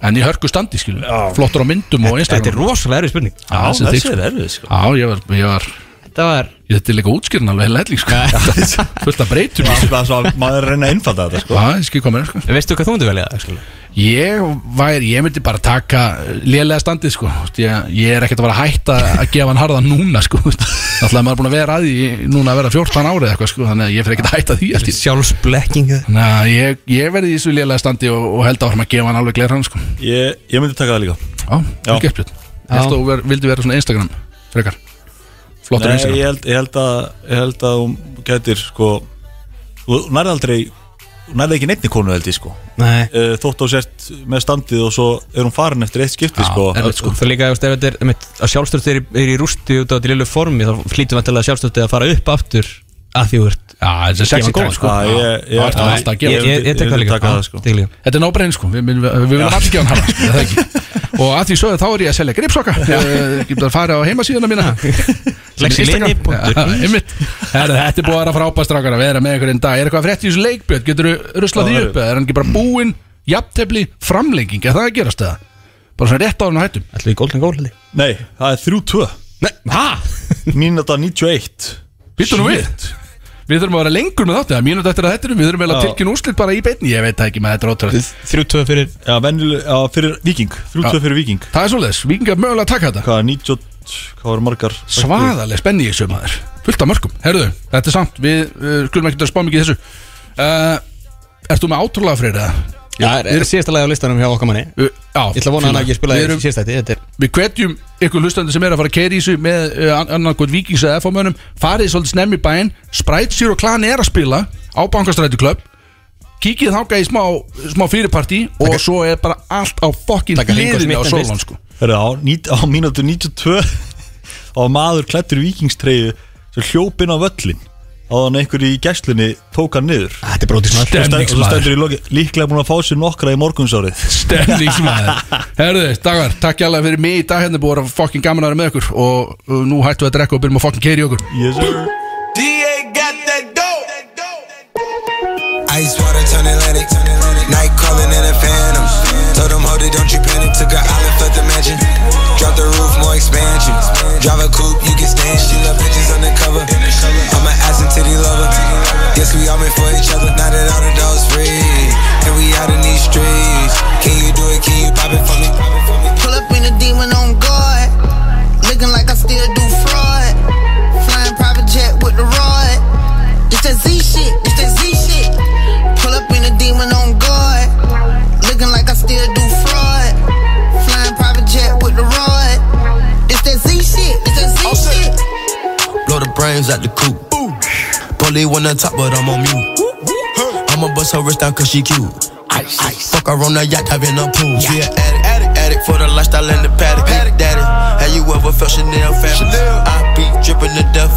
En í hörku standi, skilu Flottur á myndum og Þetta er Instagram. rosalega erfið spurning. Já, þessi sko. er erfið sko. Já, ég var, ég var Þetta var Ég þetta er líka útskýrin alveg helling sko. (laughs) Fullt að breytum að maður er að reyna að einfalda þetta sko. Já, ég skil komið sko. Veistu hvað þú myndi velja það? Ég væri, ég myndi bara taka lélega standið sko. Ég, ég er ekkert að vera að hætta að gefa hann harða núna sko. (laughs) Alltaf maður er búin að vera að því núna að vera 14 árið eitthvað sko. Þannig að ég fyrir ekkert að hætta því allt í einu. Sjálfsblekking Þannig að ég, ég verði í þessu lélega standi og, og held áfram að gefa hann alveg gler hann sko. Ég, ég myndi taka það líka. Já, Já. Ég held að þú ver, vildi vera svona Instagram frekar Flottur Instagram ég held, ég held að Ég held að hún getur sko Þú nærði aldrei Þú nærði ekki neittni konu held ég sko. Nei. Uh, Þótt á sért með standið og svo er hún farin eftir eitt skipti sko. er- En sko, það líka, ef þetta er einmitt, að sjálfstöld er, í- er í rústi út á til lillu formi þá hlýtum við að sjálfstöld að fara upp aftur að því þú ert Já, þetta er sexy Gefa tæk sko. Já, ég- ég- þetta er alltaf að gefa Ég, ég, ég tek það líka. taka það, sko. tek líka. Þetta er nóbreyn sko, við, við, við viljum allir gefa hann hana sko, (laughs) er það ekki Og að því sögðu þá er ég að selja gripsoka Ég get að fara á heimasíðuna mína. Þetta er búið að vera frábæst að vera með einhvern veginn dag. Er eitthvað frétt í þessu leikbjörn, getur þú ruslað því upp eða Er hann ekki bara búinn, jafntefli, framlenging? Er það að gerast eða? Bara svona rétt á hann að hættum. Ætlum við golden goal Nei, það er 3-2 Nei, hæ? Mínúta 91 Býttu nú við Við þurfum að vera lengur með þáttið Mínúti eftir að þetta Við þurfum vel að tilkynna úrslit bara í beinni. Ég veit það ekki með þetta er ótrúlega Þrjú tvö fyrir Já, venjuleg, já, fyrir Viking 3-2 Já. fyrir Viking Það er svoleiðis, vikingar mögulega að taka þetta. Hvað, 90 Hvað var margar Svaðaleg spenni í þessu maður. Fullt af mörgum. Herðu, þetta er samt. Við uh, skulum ekki að spá mikið þessu. Uh, Ert þú með átrúlega fyrir það? Er, er síðasta lagi á listanum hjá okkar manni já, Ég ætla að vona að hann hafi ekki spilað Við í erum- síðasta þetta Þetta er Við hvetjum ykkur hlustandi sem er að fara að keira í þessu með uh, annarkot vikings eða FH-mönnum farið svolítið snemmi í bæinn Sprite Zero Clan er að spila á Bankastræti Club kíkið þáka í smá, smá fyrirparti og svo er bara allt á fokkin hliðinni á fyrst. sko. Hörru, á, á mínútu 92 (laughs) á maður klættur vikingstreyju sem hljóp inn á völlin á þannig einhver í gæslunni tók hann niður Þetta er brótið stendur Stemningsmaður líklega búin að fá sér nokkra í morgunsárið Stemningsmaður (laughs) Herðu, dagar, takk hjá fyrir mig í dag hérna er búið að fokkin gaman að vera með ykkur og uh, nú hættu við að drekka og byrjum að fokkin keira í okkur yes, sir. DA got that dope. Ice water turn Atlantic. Night calling in a phantom. Told them, hold it, don't you panic. Took a island, left the mansion. Drop the roof, more expansion. Drive a coupe, you can stand. She love bitches undercover. I'm an ass and titty lover. Yes, we all meant for each other. Now that all the dogs free. And we out in these streets. Can you do it? Can you pop it for me? Pull up in a demon on guard. Looking like I still do fraud. Flying private jet with the rod. This that Z shit, this that Z shit. Pull up in a demon on guard. Looking like I still do fraud. Flying private jet with the rod. This that Z shit, this that Z shit. Blow the brains out the coop. One on top, but I'm on mute. I'ma bust her wrist down cause she cute. Ice, ice. Fuck her on the yacht, have in a pool. She an addict, addict, addict for the lifestyle and the paddock. Paddock, daddy. Have you ever felt Chanel fabric? I be dripping to death.